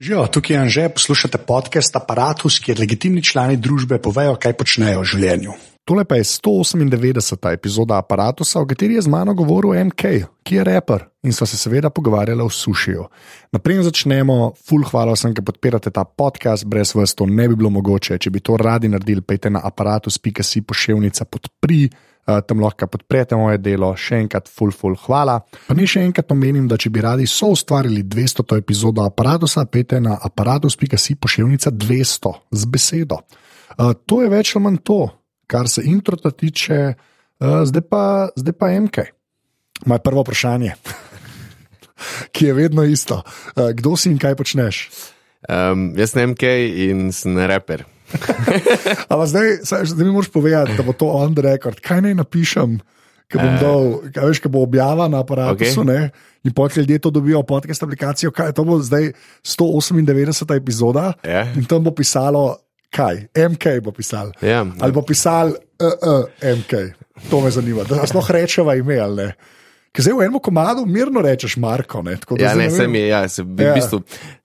Živijo, tukaj je Anže, poslušate podcast Apparatus, kjer legitimni člani družbe povejo, kaj počnejo v življenju. Tole pa je 198. epizoda Apparatusa, v kateri je z mano govoril MK, ki je raper in sva se seveda pogovarjala o sušiju. Naprej začnemo, full hvala vsem, ki podpirate ta podcast, brez vas to ne bi bilo mogoče. Če bi to radi naredili, pejte na aparatus.si pošiljnica podpri. Uh, tam lahko podprete moje delo, še enkrat, full, full, hvala. Pa mi še enkrat omenim, da če bi radi so ustvarili 200. epizodo aparata, pejte na aparatus.si pošiljnica 200 z besedo. Uh, to je več ali manj to, kar se introta tiče, uh, zdaj, pa, zdaj pa MK. Moje prvo vprašanje, ki je vedno isto. Uh, kdo si in kaj počneš? Um, jaz sem MK in sem reper. Ampak zdaj, zdaj mi moraš povedati, da bo to on the record. Kaj naj napišem, ki bom uh, dal, kaj veš, ki bo objavljen na aparatu. Okay. In potem ljudje to dobijo podcast aplikacijo. Kaj, to bo zdaj 198. epizoda. Yeah. In tam bo pisalo, kaj, MK bo pisal. Yeah. Ali bo pisal, uh, uh, MK. To me zanima. Da sploh rečeva ime ali ne. Ker zdaj v enem komadu mirno rečeš Marko. Ne, ja, ne, sem je, ja, se, v ja. bistvu,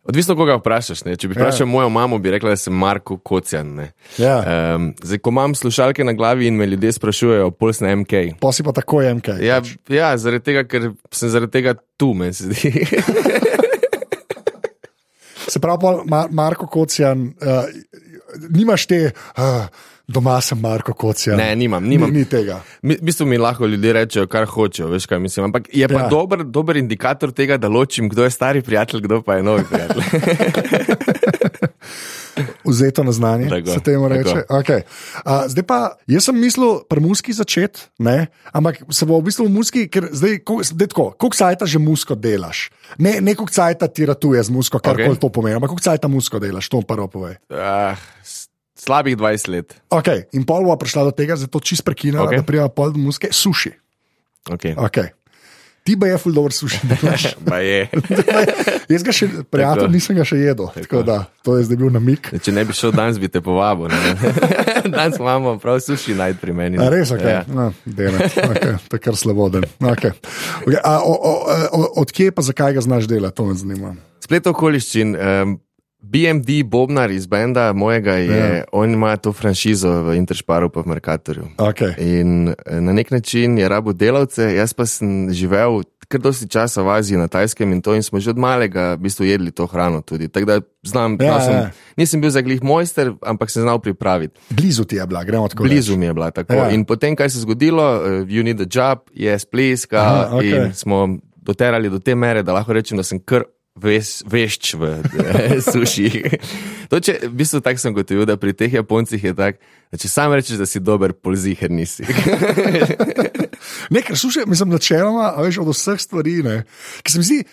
odvisno koga vprašaš. Ne. Če bi vprašal ja. mojo mamo, bi rekla, da sem Marko Kocjan. Ja. Um, zdaj, ko imam slušalke na glavi in me ljudje sprašujejo, pol sem MK. Pa si pa tako MK. Ja, ja zaradi tega, ker sem zaradi tega tu, meni se zdi. se pravi, Mar Marko Kocjan, uh, nimaš te. Uh, doma sem Marko Kocija. Ne, nimam, nimam. Ni, ni tega. V bistvu mi lahko ljudje rečejo, kar hočejo, veš kaj mislim. Ampak je pa ja. dober, dober indikator tega, da ločim, kdo je stari prijatelj, kdo pa je novi prijatelj. Vzeto na znanje, tako, se temu reče. Okay. Uh, zdaj pa, jaz sem mislil, premuski začeti, ampak se bo v bistvu muski, ker zdaj, tako, koliko sajta že musko delaš? Ne, neko sajta ti ratuje z musko, kar okay. koli to pomeni, ampak koliko sajta musko delaš, to prvo povej. Uh, Slabih 20 let. Okay. In pol bo prišla do tega, zato čist prekinila, okay. da prija pol do muske, suši. Okay. Okay. Ti pa je ful dobro suši. Jaz ga še, prijatelj, nisem ga še jedel. Tako. Tako da, to je zdaj bil namik. Če ne bi šel danes, bi te povabil. danes imamo prav suši najd pri meni. A res, ok. Ja. No, okay. To je kar sloboden. Okay. Okay. A, o, o, o, od kje pa zakaj ga znaš delati, to me zanima. Splet okoliščin. Um, BMD, Bobnar iz Benda, mojega je, yeah. on ima to franšizo v Interšparu, pa v Merkatorju. Okay. In eh, na nek način je rabo delavce, jaz pa sem živel kar dosti časa v Aziji, na Tajskem in to, in smo že od malega v bistvu jedli to hrano tudi. Tako da znam, ja, sem, ja. nisem bil za glih mojster, ampak sem znal pripraviti. Blizu ti je bila, gremo tako. Blizu reč. mi je bila tako. Ja. In potem, kaj se je zgodilo, uh, you need a job, je spleska Aha, okay. in smo doterali do te mere, da lahko rečem, da sem kar ves, vešč v suši. To, če, v bistvu tako sem gotovil, da pri teh Japoncih je tako, da če sam rečeš, da si dober, polziher nisi. Nekaj suši, mislim, načeloma, veš, od vseh stvari, ki se mi zdi.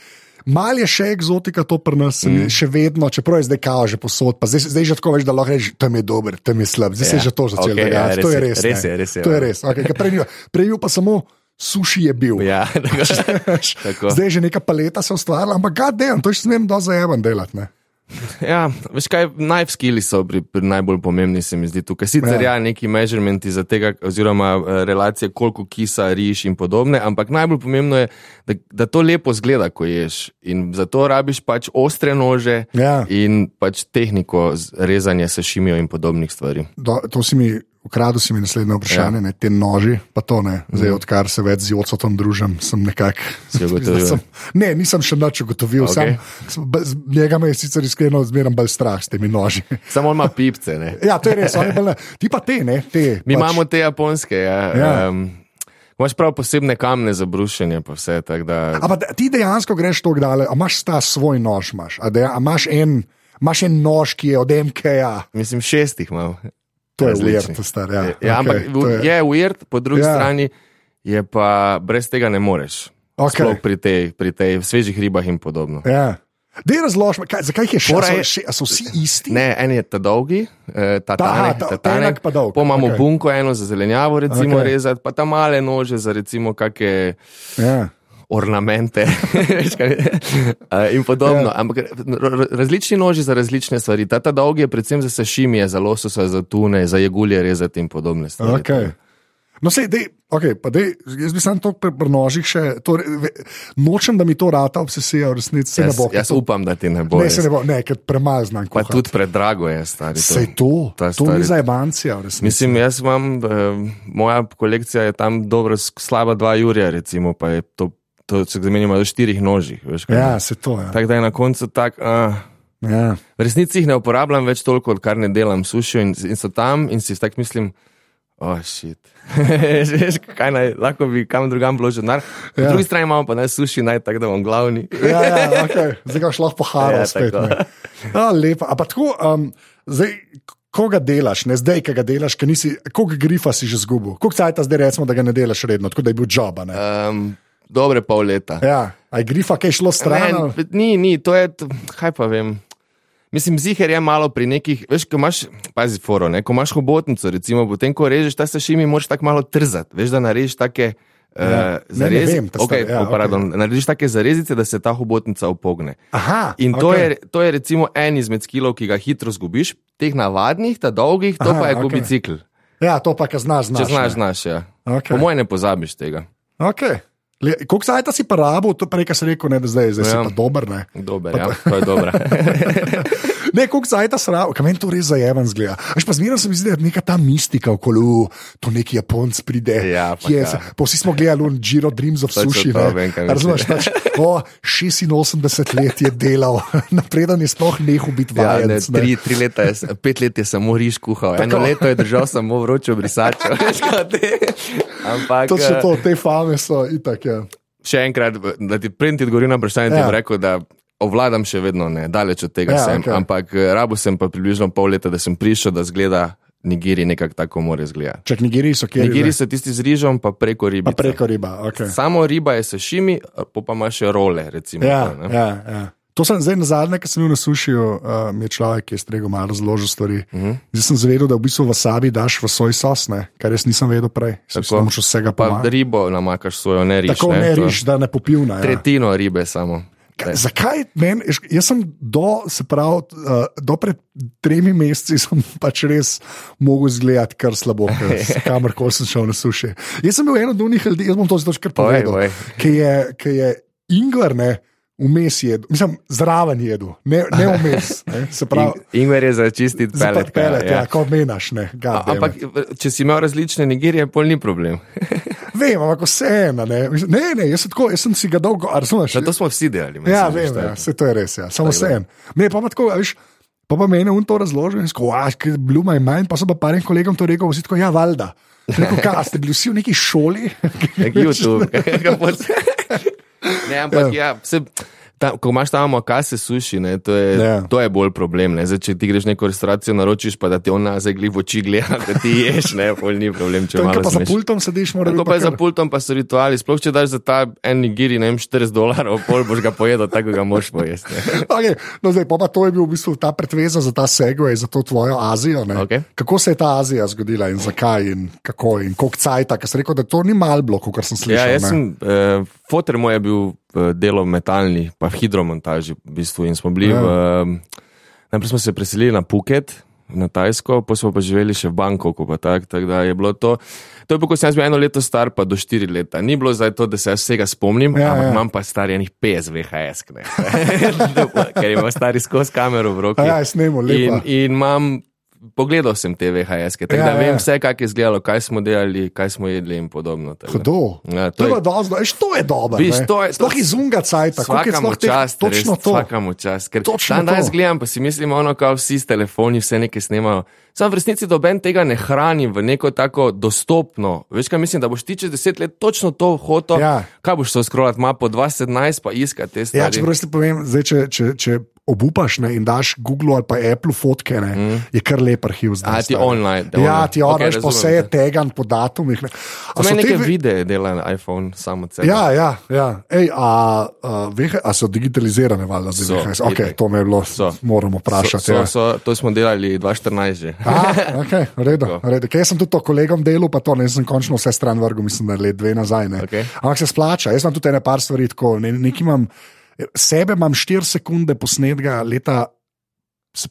Mal je še eksotika, to pri nas, mm. še vedno, čeprav je zdaj kao že posod, pa zdaj, zdaj že tako veš, da lahko rečeš, tam je dober, tam je slab, zdaj ja. se je že to začelo. Okay, ja, to je res. Res je, res je. To je res. Okay, prej, prej pa samo suši je bil. Ja, Zdaj je že neka paleta se ustvarila, ampak ga delam, to še smem do zajeban delati. Ne? Ja, veš kaj, najvskili so pri, pri najbolj pomembni, se mi zdi tukaj. Sicer ja, ja neki measurementi za tega, oziroma eh, relacije, koliko kisa riš in podobne, ampak najbolj pomembno je, da, da to lepo zgleda, ko ješ. In zato rabiš pač ostre nože ja. in pač tehniko rezanja sešimijo in podobnih stvari. Do, to si mi Ukradel si mi naslednje vprašanje, ja. ne, te noži, pa to ne, zdaj, mm. odkar se več z Jocotom družim, sem nekako. Ne, nisem še nič ugotovil, okay. sam, njega me je sicer iskreno zmeraj bolj strah s temi noži. Samo ima pipce. Ne. Ja, to je res, bolj, ti pa te, ne, te. Mi pač. imamo te japonske. Ja. Ja. Um, Imáš prav posebne kamne za brušenje, pa vse. Da... Ampak ti dejansko greš to gdale, a imaš ta svoj nož, imaš, a, de, a imaš en. Imáš en nož, ki je od MK-ja. Mislim, šestih imam. To je weird, star. Ja, ja okay, ampak je... je weird, po drugi ja. strani je pa brez tega ne moreš. Okay. Sploh pri tej, pri tej svežih ribah in podobno. Ja. Da je razložba, zakaj je še vedno? So vsi isti? Ne, en je ta dolgi, eh, ta tanek, ta, ta tanek, pa dolg. Po imamo okay. bunko, eno za zelenjavo, recimo okay. rezati, pa ta male nože za recimo kakšne. Ja ornamente in podobno. Ja. Ampak različni noži za različne stvari. Ta, ta dolg je predvsem za sašimije, za lososa, za tune, za jegulje rezati in podobne stvari. Okay. No, sej, dej, okay, pa dej, jaz bi sam to prenožil še. To, ve, nočem, da mi to rata obsesija, v resnici se ne bo. Jaz to, upam, da ti ne bo. Ne, se ne bo, ne, ker premazno. Pa tudi predrago je, stari. Sej to, to, to ni za evancija, v resnici. Mislim, jaz imam, eh, moja kolekcija je tam dobro, slaba dva jurja, recimo, pa je to, to se zamenjamo do štirih nožih. Veš, ja, se to je. Ja. Tako da je na koncu tak. Uh, Ja. V resnici jih ne uporabljam več toliko, kar ne delam, sušijo in, in so tam in si tako mislim, oh, shit. Veš, kaj naj, lahko bi kam drugam vložil denar. Ja. drugi strani imamo pa naj suši, naj tako, da bom glavni. ja, ja, okay. zdaj ga šlo pohajati ja, spet. Ja, lepo. A pa tako, um, zdaj. Koga delaš, ne zdaj, ki ga delaš, ki nisi, koliko grifa si že zgubil? Koliko cajt zdaj recimo, da ga ne delaš redno, tako da je bil job? Um, dobre pol leta. Ja, aj grifa, kaj je šlo stran? Ni, ni, to je, kaj pa vem. Mislim, ziger je malo pri nekih, veš, ko imaš, pazi, foro, ne, ko imaš hobotnico, recimo, potem, ko režeš ta sašimi, moraš tako malo trzati, veš, da narediš take. Ja, uh, zarezi, ne, ne okay, ja, okay. Narediš take zarezice, da se ta hobotnica opogne. Aha, In to, okay. je, to je recimo en izmed skilov, ki ga hitro zgubiš, teh navadnih, ta dolgih, to Aha, pa je okay. bicikl. Ja, to pa, kar znaš, znaš. Če znaš, znaš, ja. Okay. Po mojem ne pozabiš tega. Okay. Koliko sajta si pa rabo, to prej, kar si rekel, ne, da zdaj, zdaj ja. si pa dober. Ne? Dober, pa, ja, to je dobro. ne, koliko sajta si rabo, kaj meni to res zajeven zgleda. Až pa zmeraj se mi zdi, da je neka ta mistika okoli, to neki Japonc pride. Ja, pa, je, ja. pa vsi smo gledali un Giro Dreams of Sushi. Razumeš, pač, o, 86 let je delal, napreden je sploh nehal biti ja, vajen. Tri, tri leta, je, pet let je samo riž kuhal, eno leto je držal samo vročo brisačo. Ampak, to so to, te fame so itak. Ja. Še enkrat, da ti printi odgovori na vprašanje, ja. ti bom rekel, da ovladam še vedno, ne, daleč od tega ja, sem. Okay. Ampak eh, rabo sem pa približno pol leta, da sem prišel, da zgleda. Nigiri nekako tako mora izgledati. Čak nigiri so kjer? Nigiri so tisti z rižom, pa preko ribe. Preko riba, ok. Samo riba je sešimi, pa pa ima še role, recimo. Ja, to, ja, ja. To sem zdaj na zadnje, ki sem bil na sušiju, uh, mi je človek, ki je strego malo razložil stvari. Uh mhm. -huh. Zdaj sem zvedel, da v bistvu wasabi daš v svoj sos, ne? kar jaz nisem vedel prej. Tako moš vsega pa. Pa ribo namakaš svojo ne riž. Tako ne riž, da ne popivna. Ja. Tretjino ribe samo. Kaj, zakaj meni? Jaz sem do, se pravi, uh, do pred tremi meseci pač res mogel izgledati kar slabo, kamor koli sem šel na suši. Jaz sem bil eno od njih ljudi, jaz bom to zdaj kar povedal, ki je, je Ingvar, ne vmes jedu, mislim, zraven jedu, ne, ne vmes. Ne, Ingver je za čistiti pelet. pelet ja, ja. Kot menaš. Ne, ampak, če si imel različne Nigerije, pol ni problem. vem, ampak vseeno. Ne, ne, ne, jaz, jaz sem si ga dolgo, razumeš? To smo vsi delali. Ja, vem, ja, se to je res, ja. samo vseeno. Ne, pa pa tako, veš. Pa pa meni on to razložil, da je bilo my mind, pa so pa parim kolegom to rekel, vsi tako, ja, valjda. Kaj ste bili vsi v neki šoli? Nek YouTube. Ne, ampak ja, ja se, ta, ko imaš tam kase suši, ne, to, je, yeah. Ja. to je bolj problem. Zdaj, če ti greš neko restavracijo, naročiš pa da ti ona zagli v oči gleda, da ti ješ, ne, pol ni problem. Če to, pa za pultom sediš, moraš. To pa je za pultom, pa so rituali. Sploh če daš za ta en nigiri, ne vem, 40 dolarjev, pol boš ga pojedel, tako ga moš pojesti. okay, no, zdaj, pa, pa to je bil v bistvu ta pretveza za ta segway, za to tvojo Azijo. Okay. Kako se je ta Azija zgodila in zakaj in kako in koliko cajta, ker si rekel, da to ni mal blok, kar sem slišal. Ja, jaz sem, uh, fotor moj je bil delo metalni, pa v hidromontaži. V bistvu. In smo bili, ja. v, najprej smo se preselili na Phuket. Na Tajsko, pa smo pa živeli še v Bangkoku. Tak, tak je to, to je bilo, ko sem bil eno leto star, pa do štiri leta. Ni bilo zdaj to, da se jaz vsega spomnim, ja, ampak ja. imam pa star enih 5 VHS, ker imam stari skozi kamero v roki. Ja, snemo, in, in imam pogledal sem te VHS, tako ja, da vem ja. vse, kako je izgledalo, kaj smo delali, kaj smo jedli in podobno. Kdo? Ja, to, to, je, dozno, eš, to je dobro. Sploh iz unga cajta, kako je sploh čas, točno res, to. Vsakamo čas, ker točno dan danes gledam, pa si mislim, ono, kao vsi s telefoni vse nekaj snemajo. Sam v resnici doben tega ne hrani v neko tako dostopno. Veš, kaj mislim, da boš ti čez deset let točno to hotel. Ja. Kaj boš to scrollat, mapo 2017 pa iskati te stvari. Ja, če prosti povem, zdaj, če, če, če obupaš ne, in daš Google ali pa Apple fotke, ne, mm. je kar lep arhiv. Zdaj, a ti online. Ja, ti oraš, okay, pa vse je tegan po datumih. Ne. A so nekaj videe dela na iPhone samo sebe. Ja, ja, ja. Ej, a, a, vehe, a so digitalizirane, valjda, zdaj VHS. Ok, to me je bilo, so. moramo vprašati. So, so, ja. so, to smo delali 2014 že. A, ok, redo, redo. Kaj sem tudi to kolegom delal, pa to ne sem končno vse stran vrgel, mislim, da je let dve nazaj. Okay. Ampak se splača, jaz imam tudi ene par stvari, tako, ne, nekaj imam. Sebe imam 4 sekunde posnetka leta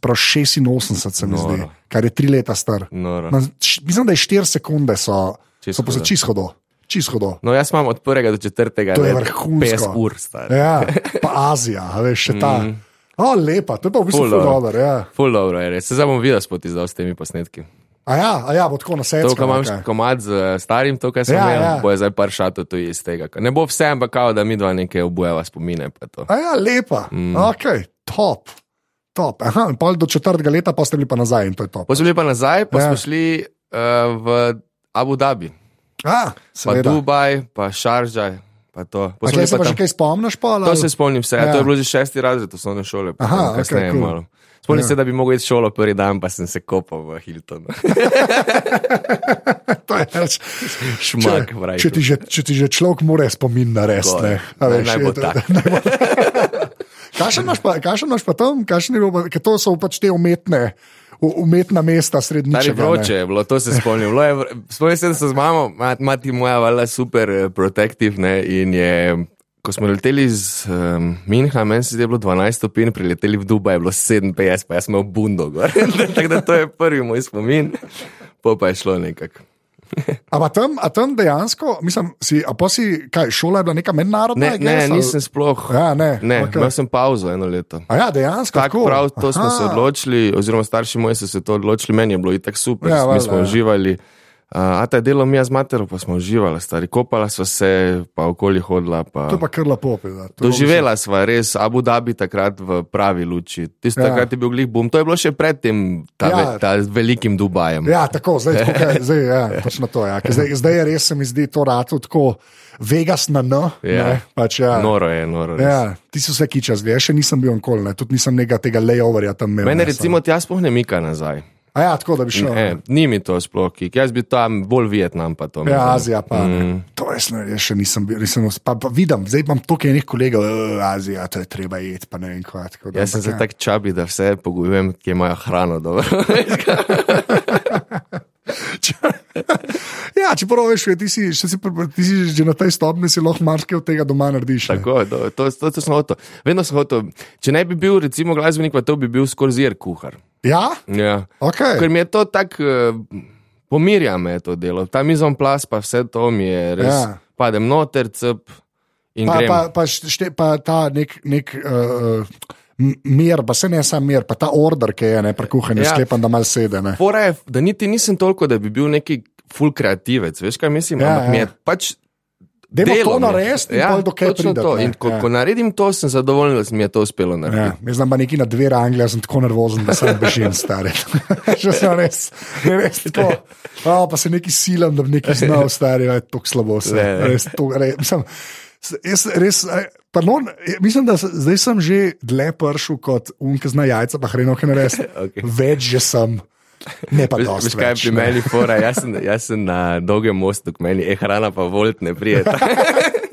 pravi, 86, se mi zdi, kar je 3 leta star. Man, mislim, da je 4 sekunde so. So pa se čisto do. Čisto. No, jaz imam od prvega do četrtega, To je vrhunsko. 50 ur star. Ja, pa Azija, veš, še ta. Mm. O, lepa, to je pa v bistvu Ful dobro. Ja. Ful dobro je, res. se zdaj bom videl spot izdal s temi posnetki. A ja, a ja, bo tako na To, sedem. kar imam okay. komad z starim, to, kar sem Ja, imel, ja. bo je zdaj par šatov tu iz tega. Ne bo vse, ampak kao, da mi dva nekaj obujeva spomine. pa to. A ja, lepa, mm. ok, top. top. Aha, pol do četrtega leta pa ste bili pa nazaj in to je top. Pa smo bili pa nazaj, pa Ja. ja. smo šli uh, v Abu Dhabi, A, pa seveda. Dubaj, pa Šaržaj. Pa to. Pa A se pa tam- že kaj spomniš? Pa, ali- To se spomnim vse, Ja. ja. to je bilo že šesti razred osnovne šole. pa Aha, okej, kasneje cool. malo. Spomnim Ja. se, da bi mogel iti šolo prvi dan, pa sem se kopal v Hiltonu. to je reč. Šmak, Če, če, ti že, če ti že človek more spomin narediti. Tako ne. je. A veš, naj bo naj bo- Kakšen imaš pa, pa tam, kakšen je bil ker to so pač te umetne, umetna mesta Stari ničega. vroče je bilo, to se spomnim. Spomnim se, da sem z mamo, ma- mati moja, vala super eh, protective ne, in je. Ko smo leteli iz um, Minha, meni se je bilo 12 stopinj, prileteli v Dubaj, je bilo 57, pa jaz sem imel bundo gor. Tako da to je prvi moj spomin, po pa je šlo nekako. A pa tam, a tam dejansko, mislim, si, a pa si, kaj, šola je bila neka mednarodna? Ne, ne, guess, nisem sploh. Ja, ne, ne okej. imel sem pauzo eno leto. A ja, dejansko. Tako prav, to smo Aha. se odločili, oziroma starši moji so se to odločili, meni je bilo itak super, Ja, ja, mi smo ja. Uh, a ta delo mi je z matero, pa smo uživali, stari kopala sva se, pa okoli hodila. Pa... To je pa kar lepo. pizda. To je Doživela sva res Abu Dhabi takrat v pravi luči. Tisto Ja. ja. takrat je bil glih boom. To je bilo še pred tem ta, Ja. ja. ve, ta velikim Dubajem. Ja, tako, zdaj, tako, kaj, zdaj ja, točno to. Ja. Ker Zdaj, zdaj je res, se mi zdi to rado tako Vegas na N. Ja. ne, Pač, ja. Noro je, noro. res. Ja, ti si vse kiča, zdaj še nisem bil nikoli, ne. tudi nisem tega layoverja tam imel. Mene ne, recimo tja sploh ne mika nazaj. A ja, tako da bi šel. E, ni mi to sploh, kik. jaz bi tam bolj Vietnam pa to. Ja. Azija pa. Mm. To res ne, jaz še nisem bil, nisem, pa, pa vidim, zdaj imam toliko enih kolegov, "E, Azija, to je treba jeti, pa ne vem kva. tako da, Jaz sem se ja. tako čabi, da vse pogojujem, ki imajo hrano dobro. Ja, čeprav veš, ti si, si, ti si že na tej stopni, si lahko marsikaj od tega doma narediš. ne. Tako, to, to, to, to sem hotel. Vedno sem hotel. Če ne bi bil, recimo, glasbenik, pa to bi bil skorzier kuhar. Ja, Ja. ok. Ker mi je to tako, uh, pomirja me to delo. Ta mizon plas, pa vse to mi je res. Ja. Padem noter, cep Pa, grem. pa, pa, šte, pa ta nek, nek uh, mir, pa se ne sam mir, pa ta order, ki je ne prekuhan, ja. Ja. sklepam, da mal sede. Ne. Fora je, da niti nisem toliko, da bi bil neki full kreativec. Veš, kaj mislim? Ja, Ja, Ampak mi ja. je pač. Dajmo delo to mi je. narediti in pol do kaj točno prideti, to. ne. In ko, Ja. ja. ko naredim to, sem zadovoljen, da se mi je to uspelo Ja, narediti. jaz znam pa neki na dve rangle, jaz sem tako nervozen, da sem bežim stari. Že sem res, res tako. Oh, pa se neki silam, da bi nekaj znal, stari, je tako slabo se. Ne. Res, to, re, mislim, jaz res, pardon, mislim, da zdaj sem že dlje pršel kot unke zna jajca, pa hreno, kaj ne res. Okej. Več že sem. Ne pa dosti veš kaj več, pri meni fora? Jaz sem, jaz sem na dolgem mostu, k meni je hrana, pa volt ne prijeta.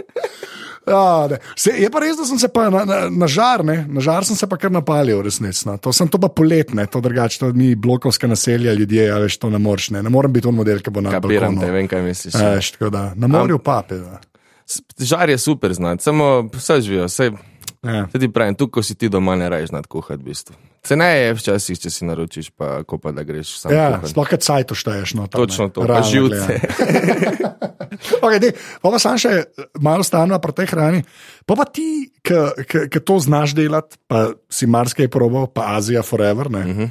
Ja. Se, je pa res, da sem se pa na, na, na žar, ne, na žar sem se pa kar napalil, resnično. To sem to pa poletne, to drugače, to mi blokovska naselja, ljudje, a veš, to ne moreš, ne, ne morem biti on model, ki bo na Kapiram te, balkonu. vem, kaj misliš. Tako da, na morju pape. Da. Žar je super znati, samo vse živijo. Vse, Ja. Ti pravim, tu, ko si ti doma, ne rajš znati kuhati, v bistvu. Se ne je včasih, če si naročiš, pa ko pa da greš sam. Ja, kuhat. sploh kaj cajt ošteješ. No, tam, ne. Točno to, pa Realno živce. okay, dej, pa pa sam še malo stanova pri tej hrani. Pa pa ti, ki to znaš delati, pa si marsikaj probal, pa Azija forever. Uh Mhm. -huh.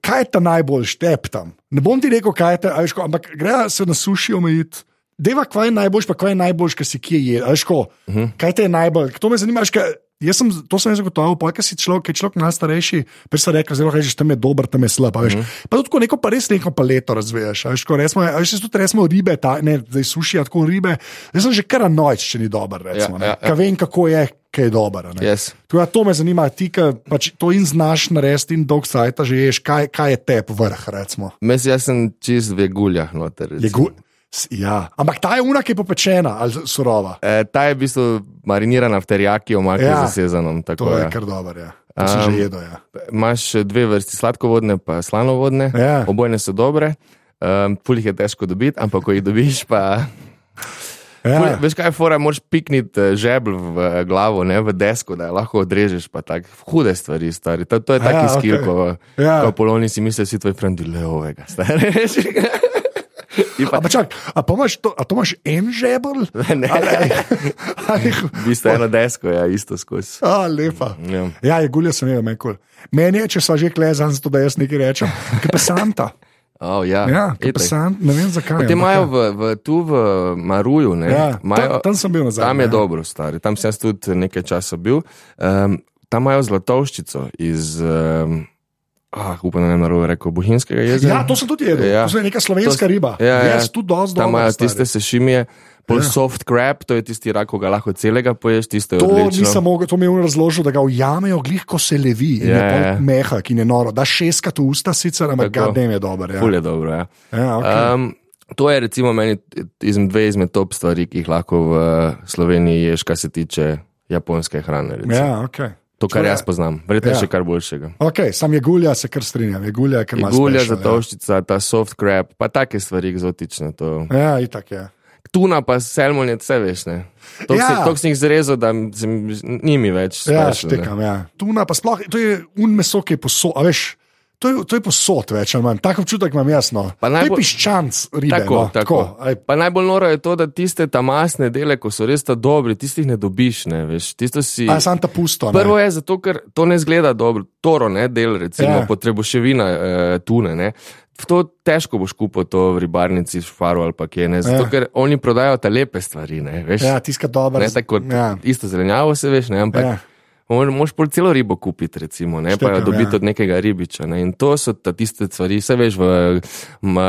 Kaj je ta najbolj štep tam? Ne bom ti rekel, kaj je ta, a veš, ko, ampak gre se na suši omejiti. Deva, kaj je najboljš, pa kaj je najboljš, kar si kje je. Uh -huh. Mhm. Kaj te je najbolj? To me zanima. veš, kaj- Jaz sem, to sem jaz zagotovil, pa si človek, ki je človek najstarejši, pa si rekel, zelo rečeš, tam je dober, tam je slab. Mm Mhm. -hmm. Pa tudi ko neko pa res neko paleto razviješ. a Veš, ko resmo, a veš, jaz tudi resmo ribe, ta, ne, zdaj suši, tako ribe. Jaz sem že kar anojč, če ni dober, recimo. Ja, ja, Ja, ja. Vem, kako je, kaj je dober. ne. Yes. Tako da to me zanima, ti, ki pač to in znaš narediti in dolg sajta že ješ, kaj, kaj je tep vrh. Mes, jaz sem čist v guljah noter. Je recimo. gu, s- ja. Ampak ta je una, ki je popečena ali surova. E, ta je v bistvu marinirana v terjaki, omake Ja. ja. sezanom. Tako, To je ja. kar dobro. Ja. To Um, že jedel. Ja. Imaš dve vrsti sladkovodne, pa slanovodne. Ja. Obojne so dobre. Um, Pul jih je težko dobiti, ampak ko jih dobiš, pa. Ja. Ful, veš kaj, fora, moraš pikniti eh, žebl v eh, glavo, ne v desko, da lahko odrežeš. pa tak. Hude stvari, stari. To, to je Ja, taki okej. skil, ko, Ja. ko poloni si misliš, da si tvoj friend leovega. stari. Pa čak, a imaš to, a to imaš en žebelj? Ne. Ali, ali, V bistvu eno desko, ja, isto skozi. a, lepa. Ja. Ja, je gulja sem imel, meni kul. Meni je, če sva že klezan, zato da jaz nekaj rečem. Kaj pa Santa? Oh, ja, Ja. Santa, ne vem zakaj. Te ampak imajo ja. v, v, tu v Maruju. Ne, Ja, imajo- tam- tam sem bil nazadnje, Tam je ja. dobro, stari. Tam sem tudi nekaj časa bil. Um, tam imajo zlatovščico iz, um, ah, upam, da ne narobe rekel, Bohinjskega jezera. Ja, to sem tudi jedel. Ja. To je neka slovenska To- riba. Ja, ja. Jaz tudi dosti Tam dobro. imajo stari. tiste sešimije, pol Ja. ja. soft crab, to je tisti rak, ko ga lahko celega poješ, tisto je To odlično. nisem mogel, to mi je on razložil, da ga ujamejo, glih ko se levi in Ja, je ja. pol mehak in je noro. Da šestkrat v usta sicer, ampak ga je dober. Ja. Ful je dobro, ja. Ja, okay. Um, to je recimo meni izmed dve izmed top stvari, ki jih lahko v Sloveniji ješ, kar se tiče japonske hrane. recimo. ja, okay. To, kar To jaz poznam, verjetno Ja. ja. še kar boljšega. Okay, sam je gulja, se kar strinjam. Je gulja, ker ima Gulja, special, zatovščica, ta soft crab, pa take stvari eksotične. To. Ja, ja itak je. Tuna pa salmon je vse veš. Toliko Ja. ja. sem jih zrezal, da sem, ni več. Ja, štekam, ja. Tuna pa sploh, to je un meso, ki je posod, a veš. To je, to je posod, več ali manj. Tako občutek imam jasno. Pa To je najbolj- piščanc ribe. Tako, no, tako. Pa najbolj noro je to, da tiste tam masne dele, ko so res ta dobri, tistih ne dobiš. Ne, veš, tisto si... a sam ta pusto. ne. Prvo je zato, ker to ne zgleda dobro, toro, ne, del, recimo, Ja. potrebuševina e, tune. Ne. To težko boš kupil to v ribarnici, Šparu ali pa kje. Ne, zato, ja. ker oni prodajajo te lepe stvari. Ne, veš, Ja, tiska dobro. ne, tako, ja. Isto zelenjavo se veš, ne, ampak Ja. Moš pol celo ribo kupiti, recimo, ne, pa jo Štekam, dobiti ja. od nekega ribiča. Ne, in to so ta tiste stvari, vse veš, v, ma,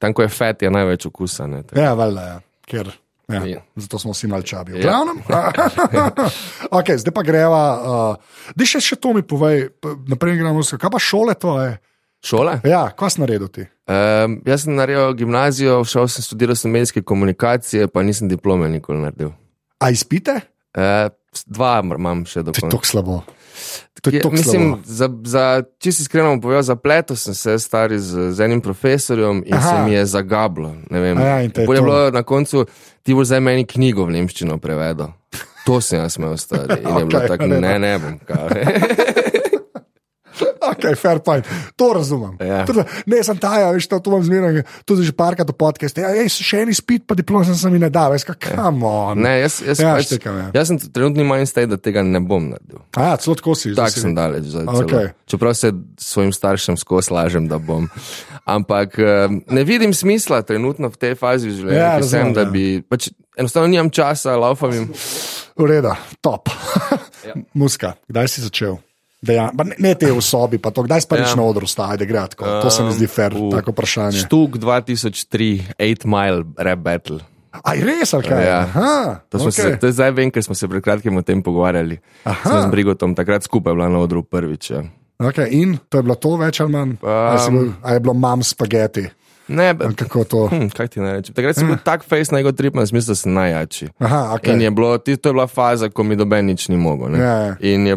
tam, ko je fet, je največ okusa. Ne, tako. Ja, valjda, ja. Ker, ja. Ja. Zato smo vsi malce čabi. Ja. Ja. okay, zdaj pa greva. Uh, Dej še, še to mi povej, naprej gremo vse. Kaj pa šole tvoje? Šola? Ja, kaj si naredil ti? Um, jaz sem naredil gimnazijo, šel sem študirati sem medijske komunikacije, pa nisem diplome nikoli naredil. A izpite? Uh, dva imam še do konca. tako slabo. Je mislim, za, za, če si iskreno povedal, zapletel sem se stari z, z enim profesorjem in Aha. Se mi je zagablo. Ne vem, A ja, in te je bilo na koncu, ti boš zdaj meni knjigo v nemščino prevedel. To sem jaz imel stari. In je bilo tako, ne, ne, ne bom. Ok, fair point. To razumem. Ja. To, ne, sem taja, veš, to, to vam zmeraj, tudi že parkrat v podkastu. Ja, ej, še en izpit, pa diplom sem se mi ne dal, veš, kam on. Ne, jaz, jaz, Ja, pač, štekam, ja. jaz sem trenutni mindset, da tega ne bom naredil. A, ja, celo tako si. Tako si- sem daleč. Okay. Čeprav se svojim staršem skozi lažem, da bom. Ampak eh, ne vidim smisla trenutno v tej fazi življenja, Ja, ja, sem, razumem, da ja. bi. Pač, enostavno nimam časa, laufam jim. V redu, top. ja. Muska, kdaj si začel? Dejan, ne, ne te v sobi, pa to, kdaj prvič ja. Na odru staj, da gre tako. To se mi zdi fair, Um, tako vprašanje. Štuk 2003, 8 mile rap battle. Aj, res, ali kaj? Ja. Aha, To, okay. se, to je zdaj vem, ker smo se pred kratkim o tem pogovarjali. Aha. Smo z Brigotom takrat skupaj bila na odru prvič. Ja. okay, in to je bilo to več ali manj? Um, a, si bil, a je bilo mam spageti? Ne, Ali Kako to? hm, kaj ti naj rečem? Takrat sem bil tak face na ego trip, na smislu, da sem najjači. Aha, Okay. In je bilo, ti- to je bila faza, ko mi doben nič ni mogel. ne. Ja, ja. In je,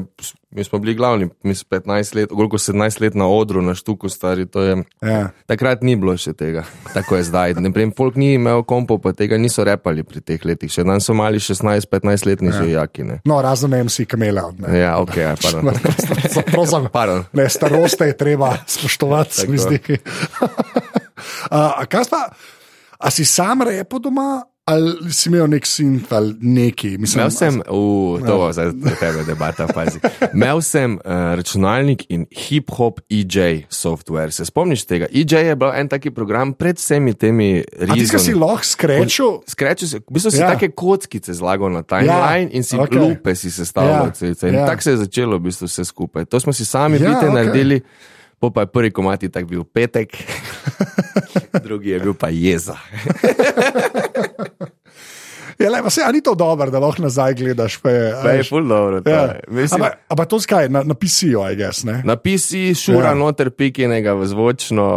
mi smo bili glavni, mi smo 15 let, koliko 17 let na odru, na štuku stari. to Je, Ja. takrat ni bilo še tega, tako je zdaj. Ne vem, folk ni imel kompov, pa tega niso repali pri teh letih. Še dan so mali 16-15 letni ja. že jaki. Ne. No, razen MC kamele. Ne. Ja, ok, ja, pardon. Prosim, Pardon. ne, starost je treba spoštovati, se mi zdi. a, a kaj pa, a si sam repo doma, ali si imel nek sint ali neki? Imel sem, uh, to bo zdaj za tebe debata, pazi. Imel sem uh, računalnik in hip-hop EJ software. Se spomniš tega? EJ je bil en taki program pred vsemi temi A ti si lahko skrečil? Skrečil si, v bistvu si Ja. ja. take kockice zlagal na timeline ja, in si okay. lupe si sestavljal. Ja, Ja, ja. ja. tako se je začelo v bistvu vse skupaj. To smo si sami Ja, ja, bite okay. naredili, po pa je prvi komati tak bil petek, drugi je bil pa jeza. Ja, le, se, ni to dobro, da lahko nazaj gledaš? Pa je, Pa je ful dobro. ja. Ampak to skaj, na, na PC-ju, aj gess, ne? Na PC šura ja. noter pikinega v zvočno.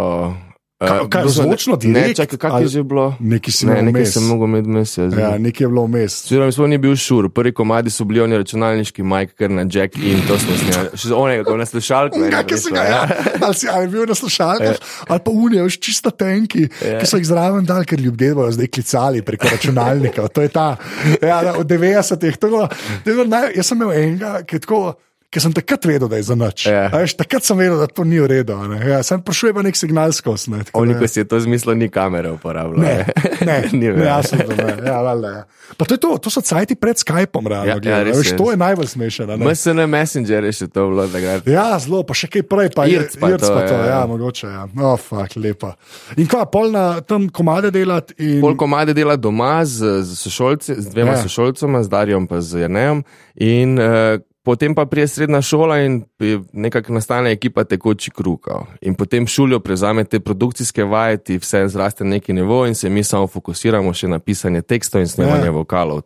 Eh, kaj, smo- zvočno Ne, direkt čakaj, kak ali- je že bilo? Nekaj si Ne, nekaj sem mogel med mesec. Ja, nekaj je bilo vmes. Oziroma, sploh ni bil šur, prvi komadi so bili oni računalniški majk, ker na Jack in to smo snimali. Še onega, ko na ena Kaj si prišla, ga, ja. ali si ali bil na slušalkah, ali pa unijo, veš, čisto tenki, Ja. ki so jih zraven dal, ker ljudje bodo zdaj klicali preko računalnika. To je ta, ja, od 90-ih. to je bilo- to je bilo naj- Jaz sem imel enega, ki je tako. Ker sem takrat vedel, da je za noč. Ja. Veš, takrat sem vedel, da to ni v redu. Ne? Ja, sem prišel pa nek signal skozi. Ne, Oni, ko si je to zmislil, ni kamere uporabljal. Ne, ne, Ni ne, več. jasno, da ne. Ja, valjda, ja. Pa to, to, to so cajti pred Skypom, realno. Ja, ja, gledano, res veš, je. to je najbolj smešno. MSN Messenger je še to bilo. Ja, zelo, pa še kaj prej, pa Irc pa Irc to, pa to, ja, ja, ja. mogoče. Ja. Oh, fuck, lepa. In kva, pol na tam komade delati. In... Pol komade dela doma z, z, sošolci, z dvema Ja. ja. sošolcema, z Darjem in z Janejem. In uh, potem pa prije srednja šola in nekako nastane ekipa tekoči krukov. In potem šulijo prevzame te produkcijske vaje, ti vse zraste na neki nivo in se mi samo fokusiramo še na pisanje tekstov in snemanje Ja. ja. vokalov.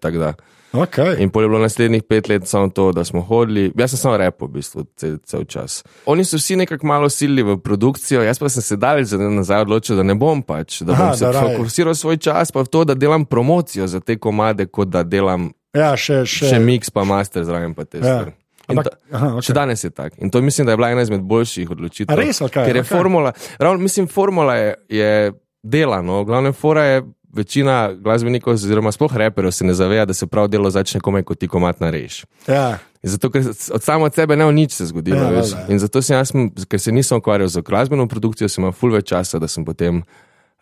Okay. In pol je bilo naslednjih pet let samo to, da smo hodili. Jaz sem samo repo, v bistvu, cel, cel čas. Oni so vsi nekako malo silili v produkcijo, jaz pa sem se dalje za nazaj odločil, da ne bom pač, da bom Aha, se da fokusiral svoj čas pa v to, da delam promocijo za te komade, kot da delam Ja, še, še. še mix, pa master zraven, pa te Ja. stvari. In Ampak, ta- aha, okay. Še danes je tako. In to mislim, da je bila ena izmed boljših odločitev. A res? Okej, Ker je okej. formula, ravno mislim, formula je, je delano, glavne fora je. Večina glasbenikov, oziroma sploh reperjev, se ne zaveda, da se prav delo začne komaj, ko ti komat nareš. Ja, In Zato, ker od samo od sebe ne bo nič se zgodilo. Ja, Ja, veš. In zato sem jaz, ker se nisem ukvarjal z glasbeno produkcijo, sem imel full več časa, da sem potem Ja.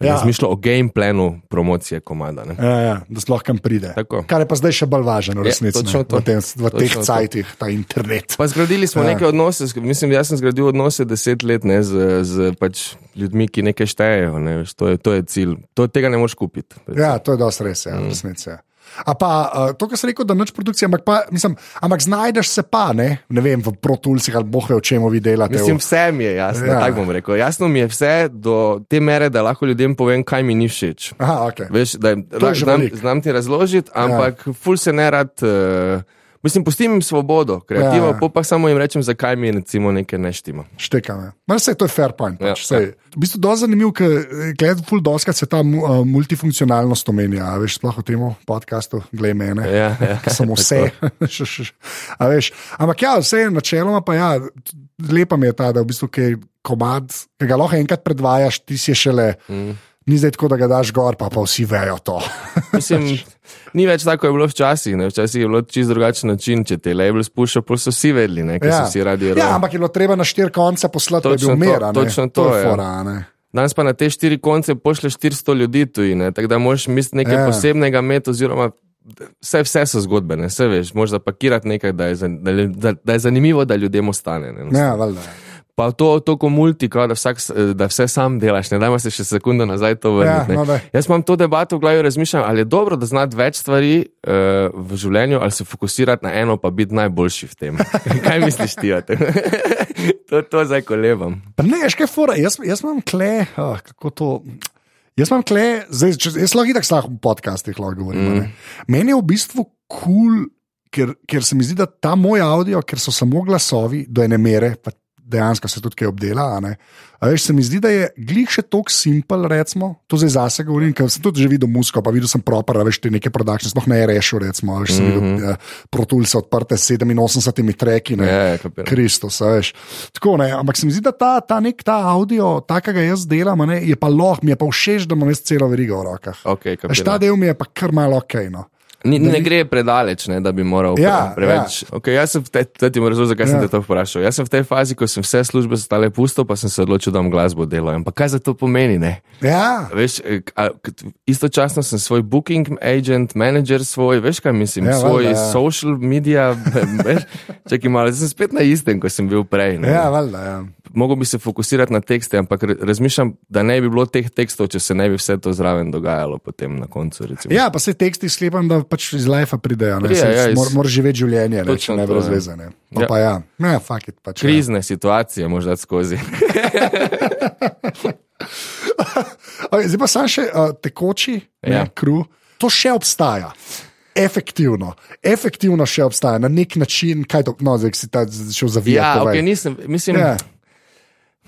Ja. razmišljal o game planu promocije komada. Ne. ja, ja, da sploh kam pride. Tako. Kar je pa zdaj še bolj važno, Ja, resnici. ne, to. v, tem, v teh cajtih, ta internet. Pa zgradili smo Ja. neke odnose, mislim, jaz sem zgradil odnose deset let ne, z, z pač ljudmi, ki nekaj štejejo. Ne, to, je, to je cilj. To, tega ne moreš kupiti. Ja, to je dosti res, ja, v resnici. Ja. A pa uh, to, kar sem rekel, da noč produkcija, ampak, pa, mislim, ampak znajdeš se pa, ne, ne vem, v protulcih ali boh ve, o čem vi delate. Mislim, vse mi je jasno, Ja. ja. tako bom rekel. Jasno mi je vse do te mere, da lahko ljudem povem, kaj mi ni všeč. Aha, ok. Veš, da, da, znam, veliko. znam ti razložiti, ampak ja. ful se ne rad. Uh, mislim, pustim jim svobodo, kreativo, Ja. ja. pa, samo jim rečem, zakaj mi recimo nekaj ne štima. Štekam. Ja. No, vse to je fair point. Pač, Ja, ja, v bistvu je zanimivo, ker gledam, ful doskrat se ta uh, multifunkcionalnost omenja. a Veš, sploh v tem podkastu, glej mene. Ja, ja. Ker sem vse. Veš, Ampak ja, vse je načeloma pa ja, lepa mi je ta, da v bistvu, ki je komad, ki ga lahko enkrat predvajaš, ti si šele. Mm. Ni zdaj tako, da ga daš gor, pa, pa vsi vejo to. Mislim, ni več tako, kot je bilo včasih. Ne? Včasih je bilo čist drugačen način, če te label spušča, pa so vsi vedeli, ne? ker ja. so vsi radi ja, ampak je bilo treba na štiri konce poslati, da bi Točno bil to, točno to, je ja. fora. ne. Danes pa na te štiri konce pošleš 400 ljudi tujine, tako da moraš misliti nekaj Ja. posebnega imeti, oziroma vse, vse so zgodbe, ne vse veš, moraš zapakirati nekaj, da, je- da, da je zanimivo, da ljudem ostane. Ne, Ja, valjda. Pa to, to ko multi, kao, da, vsak, da vse sam delaš, ne dajmo se še sekundo nazaj to vrniti. Ja, no, ne. Jaz imam to debato v glavi, razmišljam, ali je dobro, da znati več stvari uh, v življenju, ali se fokusirati na eno, pa biti najboljši v tem. Kaj misliš ti o tem? to, to zdaj kolebam. Pa ne, veš, kaj fora. Jaz, jaz imam kle, oh, kako to. Jaz imam kle, zdaj, če, jaz lahko tako slabo v podcastih govorim. Mm. Meni je v bistvu kul, cool, ker, ker se mi zdi, da ta moj avdio, ker so samo glasovi do ene mere, pa dejansko se tudi kaj obdela. a. A veš, se mi zdi, da je glih še tako simpel, recimo, to zdaj zase govorim, ker sem tudi že videl musko, pa videl sem propar, veš, te neke produkcije, sploh ne rešil, recimo, veš, sem mm -hmm. videl uh, protulce odprte s 87 treki. ne. Ja, ja, kapiram. Kristus, a veš. Tako, ne, ampak se mi zdi, da ta, ta nek ta avdio, takega jaz delam, ne, je pa lahko, mi je pa všeč, da imam jaz celo verigo v rokah. Okay, Veš, ta del mi je pa kar malo ok. No. Ni, ne gre predaleč, ne, da bi moral Ja, preveč. Ja. Okay, jaz sem da ti moram razložiti, zakaj ja. sem Ja. te to vprašal. Jaz sem v tej fazi, ko sem vse službe stale pusto, pa sem se odločil, da bom glasbo delal. Ampak kaj za to pomeni? Ne? Ja, Veš, eh, a, istočasno sem svoj booking agent, manager svoj, veš kaj mislim, Ja, ja, svoj valjda, ja. ja. social media, veš, čakaj malo, zdaj sem spet na istem, kot sem bil prej. ne. ja, valjda. Ja. Mogoče bi se fokusirati na tekste, ampak ra- razmišljam, da ne bi bilo teh tekstov, če se ne bi vse to zraven dogajalo potem na koncu. Recimo. ja, pa se teksti sklepam, da pač iz life pridejo. Prije, Prije, ja, ja, iz- Moraš mor živeti življenje, ne, če Točno ne to, brez ja. veze. Ne. Pa, Ja. pa ja, ne, fuck it. Pač, ja. Krizne situacije, možda skozi. Okay, zdaj pa sam še uh, tekoči, ja. Ja. kru. To še obstaja. Efektivno, efektivno še obstaja na nek način, kaj to, no, zdaj si ta šel zavijati. ja, okay, nisem, mislim, ja.